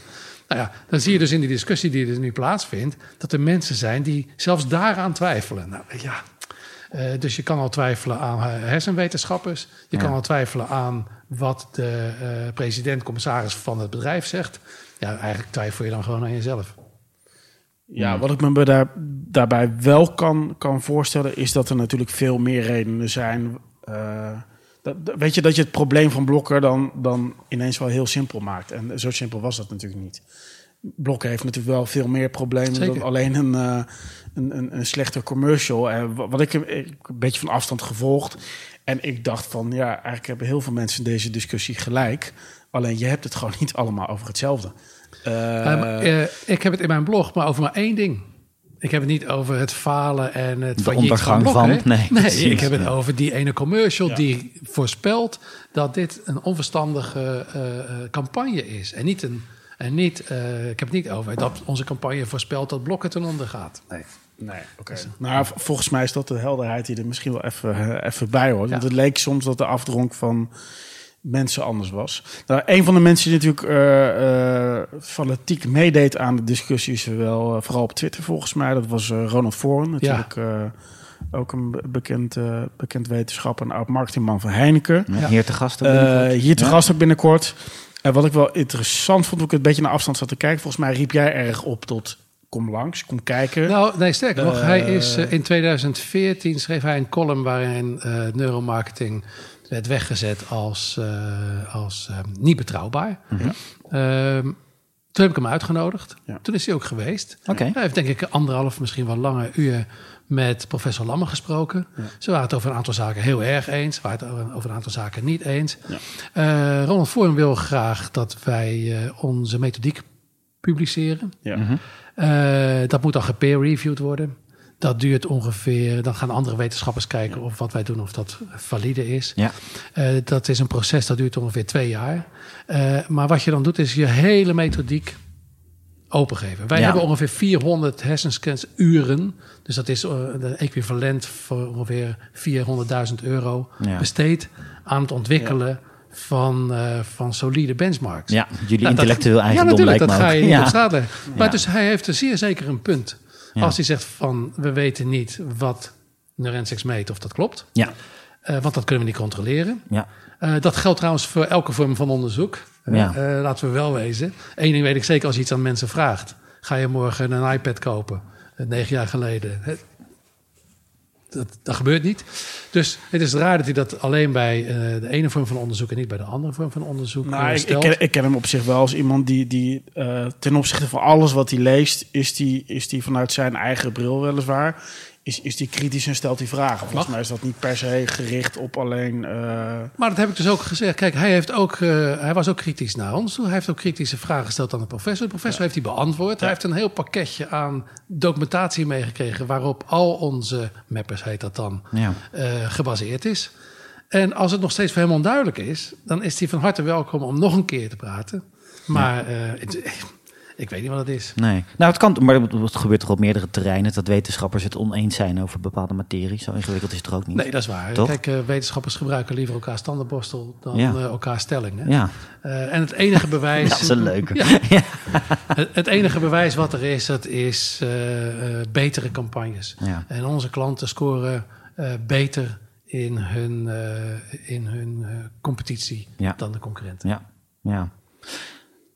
Nou ja, dan zie je dus in die discussie die er nu plaatsvindt, dat er mensen zijn die zelfs daaraan twijfelen. Nou ja, eh, dus je kan al twijfelen aan eh, hersenwetenschappers. Je Ja. kan al twijfelen aan wat de eh, president-commissaris van het bedrijf zegt. Ja, eigenlijk twijfel je dan gewoon aan jezelf. Ja, wat ik me daar, daarbij wel kan, kan voorstellen, is dat er natuurlijk veel meer redenen zijn. Eh, dat, weet je, dat je het probleem van Blokker dan, dan ineens wel heel simpel maakt. En zo simpel was dat natuurlijk niet. Blokker heeft natuurlijk wel veel meer problemen Zeker. dan alleen een, eh, een, een, een slechte commercial. En wat ik, een beetje van afstand gevolgd. En ik dacht van, ja, eigenlijk hebben heel veel mensen in deze discussie gelijk. Alleen je hebt het gewoon niet allemaal over hetzelfde. Maar, eh, ik heb het in mijn blog maar over maar één ding. Ik heb het niet over het falen en het De failliet ondergang Blok, van- nee, precies. ik heb het over die ene commercial Ja. die voorspelt dat dit een onverstandige eh, eh, campagne is. En niet een. En niet, eh, ik heb het niet over dat onze campagne voorspelt dat blokken ten onder gaat. Nee. Nee, oké. Nou, v- volgens mij is dat de helderheid die er misschien wel even, even bij hoort. Want het leek soms dat de afdronk van mensen anders was. Nou, een van de mensen die natuurlijk eh, eh, fanatiek meedeed aan de discussies, wel, eh, vooral op Twitter volgens mij, dat was eh, Ronald Foren. Natuurlijk eh, ook een be- bekend, eh, bekend wetenschapper en oud-marketingman van Heineken. Ja. Hier te gast. Eh, hier te Ja. gast ook binnenkort. En wat ik wel interessant vond, toen ik een beetje naar afstand zat te kijken. Volgens mij riep jij erg op tot kom langs, kom kijken. Nou, nee, sterker nog, hij is in 2014 schreef hij een column waarin eh, neuromarketing werd weggezet als, eh, als eh, niet betrouwbaar. Ehm, toen heb ik hem uitgenodigd. Ja. Toen is hij ook geweest. Oké. Hij heeft denk ik anderhalf, misschien wel langer uur met professor Lamme gesproken. Ze waren het over een aantal zaken heel erg eens. Ze waren het over- een aantal zaken niet eens. Eh, Ronald Forum wil graag dat wij eh, onze methodiek publiceren. ja. Eh, dat moet dan gepeer-reviewed worden. Dat duurt ongeveer. Dan gaan andere wetenschappers kijken of wat wij doen, of dat valide is. Ja. Eh, dat is een proces dat duurt ongeveer twee jaar. Eh, maar wat je dan doet, is je hele methodiek opengeven. Wij Ja. hebben ongeveer 400 hersenscans uren. Dus dat is de equivalent voor ongeveer 400.000 euro Ja. besteed aan het ontwikkelen van, van solide benchmarks. Ja, jullie Nou, dat- intellectueel Ja, eigendom natuurlijk, lijkt dat ga je niet Ja. op straat leggen. Maar Ja. dus hij heeft er zeer zeker een punt. Ja. Als hij zegt van, we weten niet wat Neurensex meet of dat klopt. Ja, Eh, want dat kunnen we niet controleren. ja. Eh, dat geldt trouwens voor elke vorm van onderzoek. Eh, Ja. laten we wel wezen. Eén ding weet ik zeker, als je iets aan mensen vraagt. Ga je morgen een iPad kopen? Negen jaar geleden. Dat, dat gebeurt niet. Dus het is raar dat hij dat alleen bij eh, de ene vorm van onderzoek... en niet bij de andere vorm van onderzoek Nou, eh, ik, ik, stelt. ken, ik ken hem op zich wel als iemand die, die eh, ten opzichte van alles wat hij leest, is die, is die vanuit zijn eigen bril weliswaar, is, is die kritisch en stelt die vragen. Volgens Mag. mij is dat niet per se gericht op alleen. eh, Maar dat heb ik dus ook gezegd. Kijk, hij, heeft ook, eh, hij was ook kritisch naar ons toe. Hij heeft ook kritische vragen gesteld aan de professor. De professor heeft die beantwoord. Hij heeft een heel pakketje aan documentatie meegekregen... waarop al onze mappers, heet dat dan, Ja. eh, gebaseerd is. En als het nog steeds voor hem onduidelijk is... dan is hij van harte welkom om nog een keer te praten. Maar het- ik weet niet wat het is. Nee. Nou, het kan, maar het gebeurt toch op meerdere terreinen dat wetenschappers het oneens zijn over bepaalde materie. Zo ingewikkeld is het er ook niet. Nee, dat is waar. Toch? Kijk, eh, wetenschappers gebruiken liever elkaar standaardborstel... dan Ja. eh, elkaar stelling. Hè? Ja, Eh, en het enige [laughs] bewijs... dat is een leuke. [laughs] Ja. Het, het enige bewijs wat er is, dat is betere campagnes. En onze klanten scoren beter in hun, in hun competitie dan de concurrenten. Ja, ja.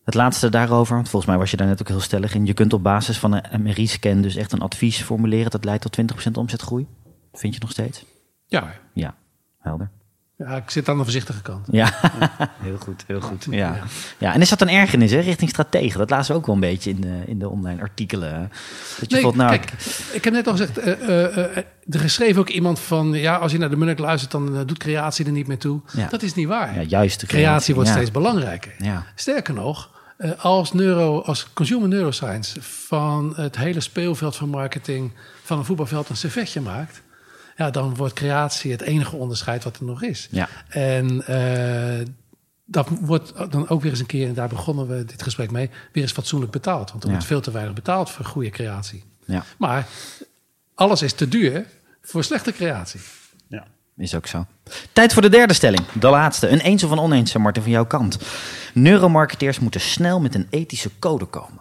Het laatste daarover, want volgens mij was je daar net ook heel stellig in. Je kunt op basis van een MRI-scan dus echt een advies formuleren dat leidt tot 20% omzetgroei. Vind je nog steeds? Ja. Ja, helder. ja, ik zit aan de voorzichtige kant. Ja, [laughs] heel goed, heel goed. Ja. Ja, en is dat een ergernis hè, richting strategen? Dat lazen we ook wel een beetje in de, in de online artikelen. Dat je Nee, voelt, nou, kijk, ik heb net al gezegd, eh, eh, eh, er schreef ook iemand van... ja, als je naar de Munnik luistert, dan doet creatie er niet meer toe. Ja. Dat is niet waar. ja, juist de creatie, wordt ja. steeds belangrijker. Ja, Sterker nog, als, neuro, als consumer neuroscience van het hele speelveld van marketing van een voetbalveld een servetje maakt, ja, dan wordt creatie het enige onderscheid wat er nog is. ja, En eh, dat wordt dan ook weer eens een keer, en daar begonnen we dit gesprek mee, weer eens fatsoenlijk betaald. Want er Ja. wordt veel te weinig betaald voor goede creatie. ja, Maar alles is te duur voor slechte creatie. ja. Is ook zo. Tijd voor de derde stelling, de laatste. Een eens of een oneens, Martin, van jouw kant. Neuromarketeers moeten snel met een ethische code komen.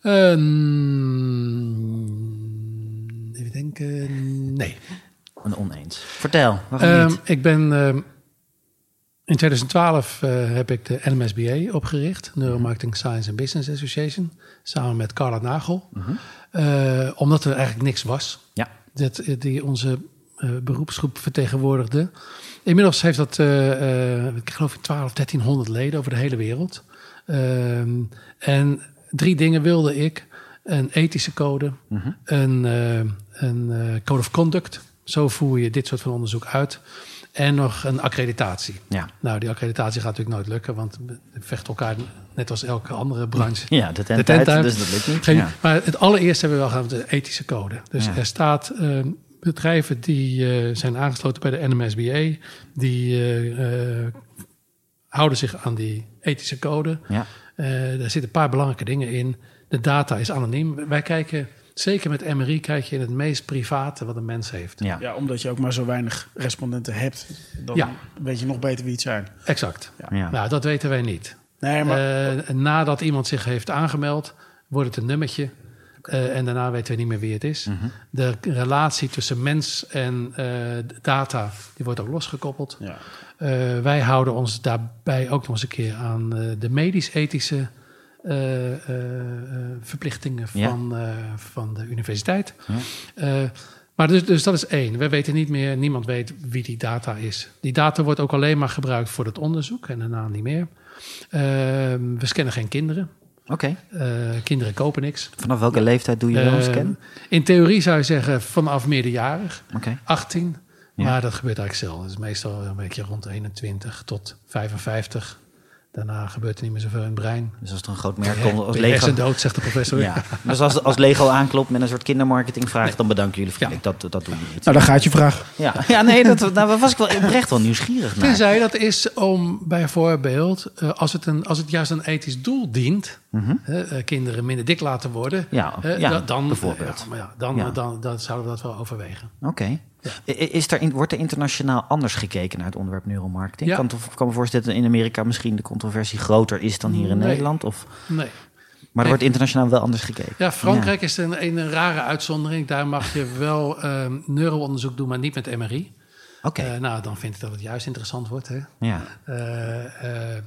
Ehm, even denken. Nee. Een oneens. Vertel, waarom Ehm, ik ben ehm, in 2012 eh, heb ik de NMSBA opgericht, Neuromarketing Science and Business Association, samen met Carla Nagel, Eh, omdat er eigenlijk niks was Ja, dat, die onze eh, beroepsgroep vertegenwoordigde. Inmiddels heeft dat, eh, eh, ik geloof, 12, 1300 leden over de hele wereld. Ehm, en drie dingen wilde ik: een ethische code, een, eh, een eh, code of conduct. Zo voer je dit soort van onderzoek uit. en nog een accreditatie. Ja. Nou, die accreditatie gaat natuurlijk nooit lukken, want we vechten elkaar net als elke andere branche. Ja, de tent, dus dat lukt niet. Geen- Ja. Maar het allereerste hebben we wel gehad de ethische code. Dus Ja. er staat eh, bedrijven die eh, zijn aangesloten bij de NMSBA, die eh, eh, houden zich aan die ethische code. Ja. Eh, daar zitten een paar belangrijke dingen in. De data is anoniem. Wij kijken, zeker met MRI, kijk je in het meest private wat een mens heeft. Ja. Ja, omdat je ook maar zo weinig respondenten hebt. Dan Ja. weet je nog beter wie het zijn. Exact. Ja. Nou, dat weten wij niet. Nee, maar Eh, nadat iemand zich heeft aangemeld, wordt het een nummertje. Eh, en daarna weten we niet meer wie het is. Mhm. De relatie tussen mens en eh, data, die wordt ook losgekoppeld. ja. Eh, wij houden ons daarbij ook nog eens een keer aan de medisch-ethische verplichtingen van, van de universiteit. Ja. Maar dus, dus dat is één. We weten niet meer, niemand weet wie die data is. Die data wordt ook alleen maar gebruikt voor het onderzoek en daarna niet meer. We scannen geen kinderen. Oké. Eh, kinderen kopen niks. Vanaf welke leeftijd doe je wel Eh, scan? in theorie zou je zeggen vanaf meerderjarig. Oké. 18. Ja. Maar dat gebeurt eigenlijk zelden. Dat is meestal een beetje rond 21 tot 55. Daarna gebeurt er niet meer zoveel in het brein. Dus als er een groot merk komt, als Lego... hersendood, zegt de professor. Ja. Dus als, als Lego aanklopt met een soort kindermarketingvraag, dan bedanken jullie vriendelijk. Dat, dat doen jullie niet. Nou, dan gaat je vraag. Ja, ja nee, dat, nou, daar was ik wel oprecht wel nieuwsgierig naar. Tenzij dat is om bijvoorbeeld, eh, als, het een, als het juist een ethisch doel dient, hè, eh, kinderen minder dik laten worden, Mhm. Ja, ja, da- dan, bijvoorbeeld. ja, maar ja, dan, Ja. Dan, dan zouden we dat wel overwegen. Oké. Is er wordt er internationaal anders gekeken naar het onderwerp neuromarketing? Ja. Kan, het- kan me voorstellen dat in Amerika misschien de controversie groter is dan hier in Nee. Nederland? Of, Nee. maar er wordt internationaal wel anders gekeken. Ja, Frankrijk is een, een rare uitzondering. Daar mag je wel ehm neuroonderzoek doen, maar niet met MRI. Oké, Eh, nou, dan vind ik dat het juist interessant wordt. Hè? ja. Eh,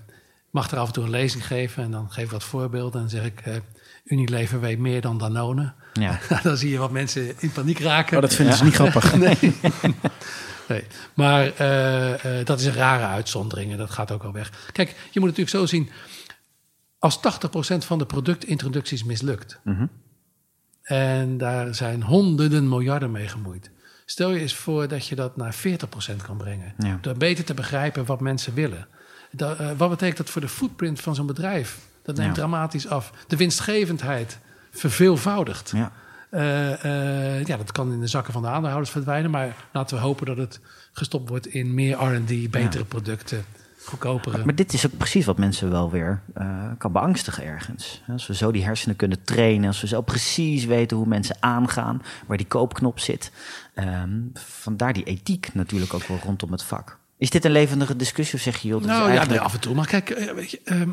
mag er af en toe een lezing geven en dan geef ik wat voorbeelden. En dan zeg ik, Unilever weet meer dan Danone. Ja. [laughs] dan zie je wat mensen in paniek raken. Oh, dat vinden ze niet grappig. [laughs] Nee. [laughs] nee. Maar eh, eh, dat is een rare uitzondering en dat gaat ook al weg. Kijk, je moet het natuurlijk zo zien. Als 80% van de productintroducties mislukt... Mhm. en daar zijn honderden miljarden mee gemoeid... stel je eens voor dat je dat naar 40% kan brengen. Ja. Door beter te begrijpen wat mensen willen. Da- eh, wat betekent dat voor de footprint van zo'n bedrijf? Dat neemt Ja. dramatisch af. De winstgevendheid verveelvoudigt. Ja. Eh, eh, ja, dat kan in de zakken van de aandeelhouders verdwijnen. Maar laten we hopen dat het gestopt wordt in meer R&D, betere producten, goedkopere. Maar dit is ook precies wat mensen wel weer eh, kan beangstigen ergens. Als we zo die hersenen kunnen trainen, als we zo precies weten hoe mensen aangaan, waar die koopknop zit. Ehm, vandaar die ethiek natuurlijk ook wel rondom het vak. Is dit een levendige discussie of zeg je, joh, nou ja, eigenlijk... nee, af en toe. Maar kijk, weet je, ehm,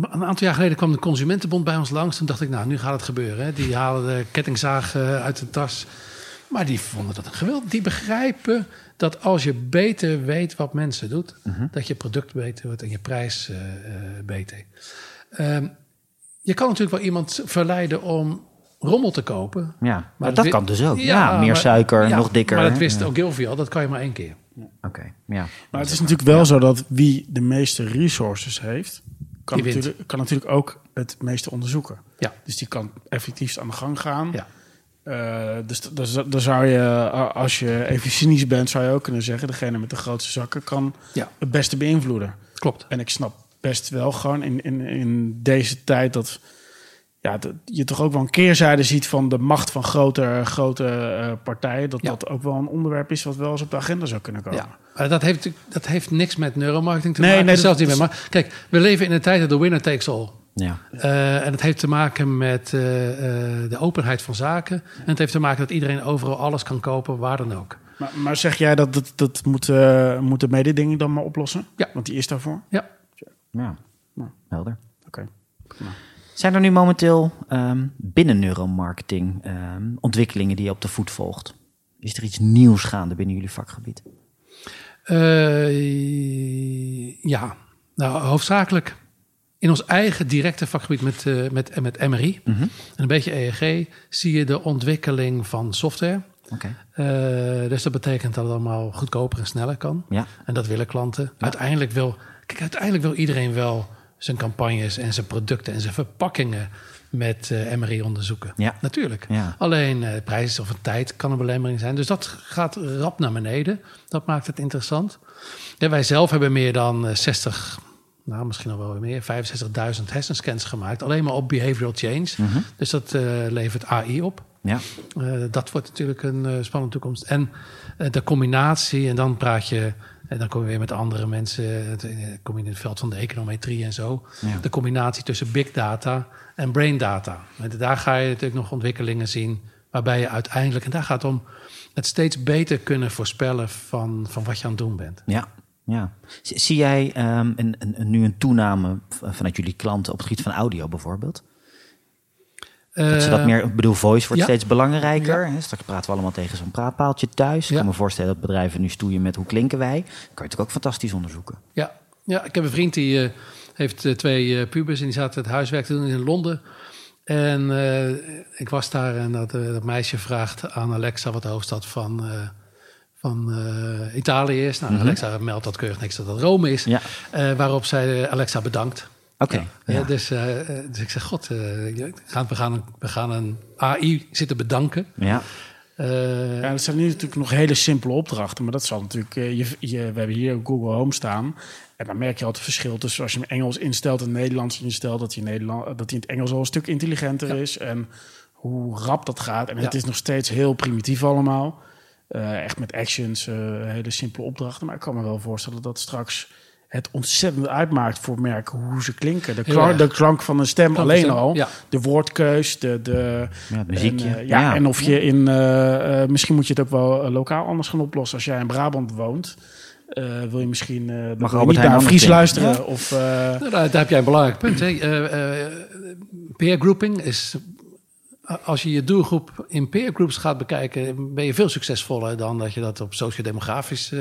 een aantal jaar geleden kwam de Consumentenbond bij ons langs. Toen dacht ik, nou, nu gaat het gebeuren. Hè. Die halen de kettingzaag eh, uit de tas. Maar die vonden dat een geweld. Die begrijpen dat als je beter weet wat mensen doet, Mhm. dat je product beter wordt en je prijs eh, eh, beter. Ehm, je kan natuurlijk wel iemand verleiden om rommel te kopen. Ja, maar dat kan dus ook. Ja, meer maar- suiker, ja, nog dikker. Maar dat wist Ja. ook Gilvy al, dat kan je maar één keer. Oké, ja. Maar het is natuurlijk wel zo dat wie de meeste resources heeft, kan, natuurlijk, kan natuurlijk ook het meeste onderzoeken. Ja. Dus die kan effectiefst aan de gang gaan. Ja. Eh, dus dus dan zou je, als je even cynisch bent, zou je ook kunnen zeggen: degene met de grootste zakken kan Ja. het beste beïnvloeden. Klopt. En ik snap best wel gewoon in, in, in deze tijd dat, ja, dat je toch ook wel een keerzijde ziet van de macht van grote, grote eh, partijen. Dat Ja. dat ook wel een onderwerp is wat wel eens op de agenda zou kunnen komen. Ja, dat heeft, dat heeft niks met neuromarketing te Nee, maken. nee, zelfs niet meer. Maar kijk, we leven in een tijd dat de winner takes all. ja. Eh, en het heeft te maken met eh, eh, de openheid van zaken. En het heeft te maken dat iedereen overal alles kan kopen, waar dan ook. Maar, maar zeg jij dat dat, dat moet, moet de mededinging dan maar oplossen? Ja. Want die is daarvoor? Ja. ja. Nou. helder. Oké. Zijn er nu momenteel ehm, binnen neuromarketing ehm, ontwikkelingen die je op de voet volgt? Is er iets nieuws gaande binnen jullie vakgebied? Eh, ja, nou hoofdzakelijk in ons eigen directe vakgebied met, eh, met, met MRI Mhm. en een beetje EEG zie je de ontwikkeling van software. Oké. Eh, dus dat betekent dat het allemaal goedkoper en sneller kan. Ja. En dat willen klanten. Uiteindelijk wil, kijk, uiteindelijk wil iedereen wel zijn campagnes en zijn producten en zijn verpakkingen met eh, MRI onderzoeken. Ja. Natuurlijk. Ja. Alleen uh, prijs of tijd kan een belemmering zijn. Dus dat gaat rap naar beneden. Dat maakt het interessant. Ja, wij zelf hebben meer dan 60, nou misschien nog wel meer, 65.000 hersenscans gemaakt. Alleen maar op behavioral change. Mhm. Dus dat uh, levert AI op. Ja. Dat wordt natuurlijk een spannende toekomst. En de combinatie, en dan praat je en dan kom je weer met andere mensen, kom je in het veld van de econometrie en zo. Ja. De combinatie tussen big data en brain data. En daar ga je natuurlijk nog ontwikkelingen zien, waarbij je uiteindelijk, en daar gaat het om, het steeds beter kunnen voorspellen van, van wat je aan het doen bent. Ja. Ja. Zie jij um, een, een, nu een toename vanuit jullie klanten op het gebied van audio bijvoorbeeld? Dat ze dat meer, ik bedoel, voice wordt ja. steeds belangrijker. Ja. Straks praten we allemaal tegen zo'n praatpaaltje thuis. Ik kan me voorstellen dat bedrijven nu stoeien met hoe klinken wij. kan je natuurlijk ook fantastisch onderzoeken. Ja, ja ik heb een vriend die uh, heeft uh, twee uh, pubers en die zaten het huiswerk te doen in Londen. En ik was daar en dat, dat, meisje vraagt aan Alexa wat de hoofdstad van, van Italië is. Nou, Mhm. Alexa meldt dat keurig niks dat dat Rome is. Waarop zij Alexa bedankt. Oké. Okay, ja. dus, uh, dus ik zeg, god, uh, we, gaan een, we gaan een AI zitten bedanken. Ja. Uh, ja, dat zijn nu natuurlijk nog hele simpele opdrachten, maar dat zal natuurlijk. je, je, we hebben hier Google Home staan. En dan merk je al het verschil tussen als je hem Engels instelt en Nederlands instelt, dat hij, Nederland, dat hij in het Engels al een stuk intelligenter ja. is. En hoe rap dat gaat. En ja. het is nog steeds heel primitief allemaal. echt met actions, hele simpele opdrachten. Maar ik kan me wel voorstellen dat straks het ontzettend uitmaakt voor merken hoe ze klinken. De, klank, de klank van een stem Klank alleen stem, al. ja. De woordkeus, de, de ja, het muziekje. En, uh, ja, ja, en of je in... Uh, uh, misschien moet je het ook wel uh, lokaal anders gaan oplossen. Als jij in Brabant woont, uh, wil je misschien uh, Mag je niet naar Fries luisteren. Ja. Of, uh, nou, daar, daar, heb jij een belangrijk punt. Hè. peer grouping is... Als je je doelgroep in peer groups gaat bekijken... ben je veel succesvoller dan dat je dat op sociodemografisch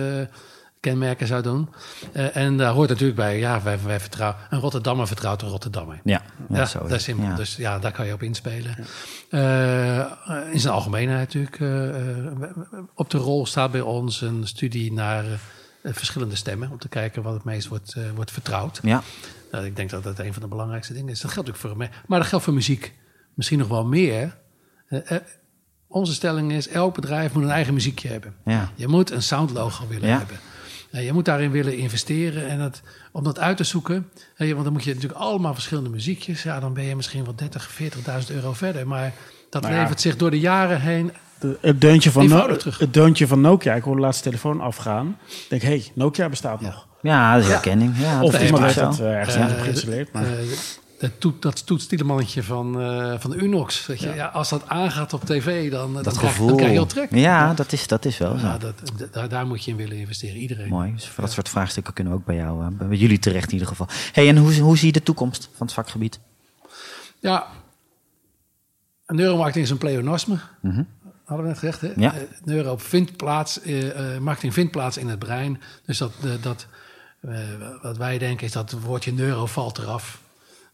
kenmerken zou doen. Uh, en daar hoort natuurlijk bij, ja, wij, wij vertrouwen, een Rotterdammer vertrouwt een Rotterdammer. Ja, ja, ja zo dat is simpel. Ja. Dus ja, daar kan je op inspelen. Uh, in zijn algemeenheid natuurlijk. Uh, op de rol staat bij ons een studie naar verschillende stemmen, om te kijken wat het meest wordt, wordt vertrouwd. Ja. ik denk dat dat een van de belangrijkste dingen is. Dat geldt ook voor mij, maar dat geldt voor muziek misschien nog wel meer. onze stelling is, elk bedrijf moet een eigen muziekje hebben. Ja. Je moet een soundlogo willen Ja. hebben. Ja, je moet daarin willen investeren en dat, om dat uit te zoeken. hè, want dan moet je natuurlijk allemaal verschillende muziekjes. Ja, dan ben je misschien wel 30, 40.000 euro verder. Maar dat Nou ja. levert zich door de jaren heen. de, het, deuntje van no Eenvoudig terug. het deuntje van Nokia. Ik hoorde de laatste telefoon afgaan. Ik denk, hé, hey, Nokia bestaat nog. Ja, dat is herkenning. Ja, Of dat iemand is heeft dat uh, ergens Eh, anders op geïnstalleerd. Maar Eh, toet, dat toetstielemannetje van, eh, van de Unox. Weet je? Ja. als dat aangaat op tv, dan, dan, Dat krijg, gevoel. dan krijg je heel trek. Ja, dat is, dat is wel zo. Dat, daar, daar moet je in willen investeren, iedereen. Mooi. Dus voor dat soort vraagstukken kunnen we ook bij jou, eh, bij jullie terecht in ieder geval. hey, en hoe, hoe zie je de toekomst van het vakgebied? Ja, een neuromarketing is een pleonasme. Mhm. Hadden we net gezegd, hè? Ja. Eh, neuro vindt plaats, eh, eh, marketing vindt plaats in het brein. Dus dat, eh, dat eh, wat wij denken is dat het woordje neuro valt eraf.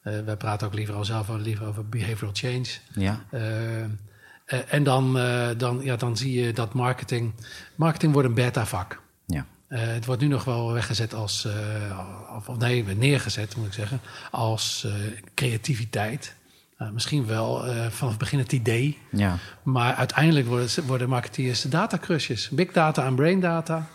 Eh, wij praten ook liever al zelf liever over behavioral change. Ja. Eh, eh, en dan, dan, ja, dan zie je dat marketing... Marketing wordt een beta-vak. Ja. Het wordt nu nog wel weggezet als... of, of nee, neergezet moet ik zeggen. Als creativiteit. Misschien wel vanaf het begin het idee. Ja. Maar uiteindelijk worden, worden marketeers datacrushes. Big data en brain data.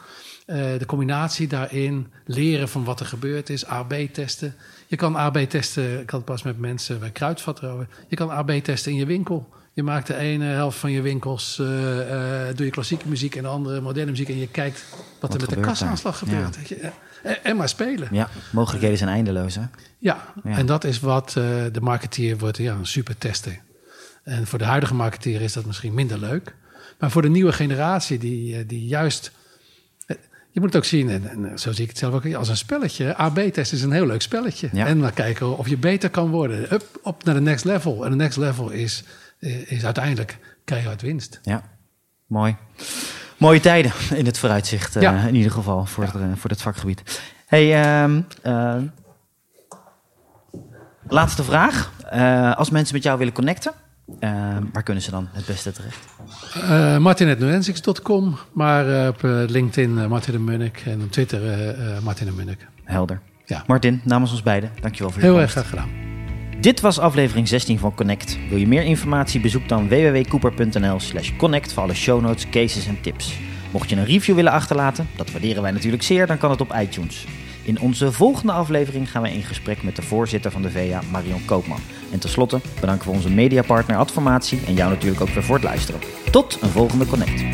De combinatie daarin, leren van wat er gebeurd is, AB testen. Je kan AB testen, ik had pas met mensen bij Kruidvat erover. Je kan AB testen in je winkel. Je maakt de ene helft van je winkels, uh, uh, doe je klassieke muziek en de andere moderne muziek. En je kijkt wat, wat er met de kasaanslag gebeurt. Ja. Weet je. En, en, maar spelen. Ja, mogelijkheden zijn eindeloos hè? Ja, ja. en dat is wat uh, de marketeer wordt, ja, een super tester. En voor de huidige marketeer is dat misschien minder leuk. Maar voor de nieuwe generatie die, die juist... Je moet het ook zien, en, en zo zie ik het zelf ook, als een spelletje. AB-test is een heel leuk spelletje. Ja. En dan kijken of je beter kan worden. Up, op naar de next level. En de next level is, is uiteindelijk keihard winst. Ja, mooi. Mooie tijden in het vooruitzicht, uh, Ja. in ieder geval, voor, het, voor het vakgebied. Hey, um, uh, laatste vraag. Uh, als mensen met jou willen connecten, uh, waar kunnen ze dan het beste terecht? Uh, maar uh, op LinkedIn Martin de Munnik en op Twitter Martin de Munnik. Helder. Ja. Martin, namens ons beiden, dankjewel voor je Heel erg graag gedaan. Dit was aflevering 16 van Connect. Wil je meer informatie? Bezoek dan www.cooper.nl slash connect voor alle show notes, cases en tips. Mocht je een review willen achterlaten, dat waarderen wij natuurlijk zeer, dan kan het op iTunes. In onze volgende aflevering gaan wij in gesprek met de voorzitter van de VA, Marion Koopman. En tenslotte bedanken we onze mediapartner Adformatie en jou natuurlijk ook weer voor het luisteren. Tot een volgende Connect.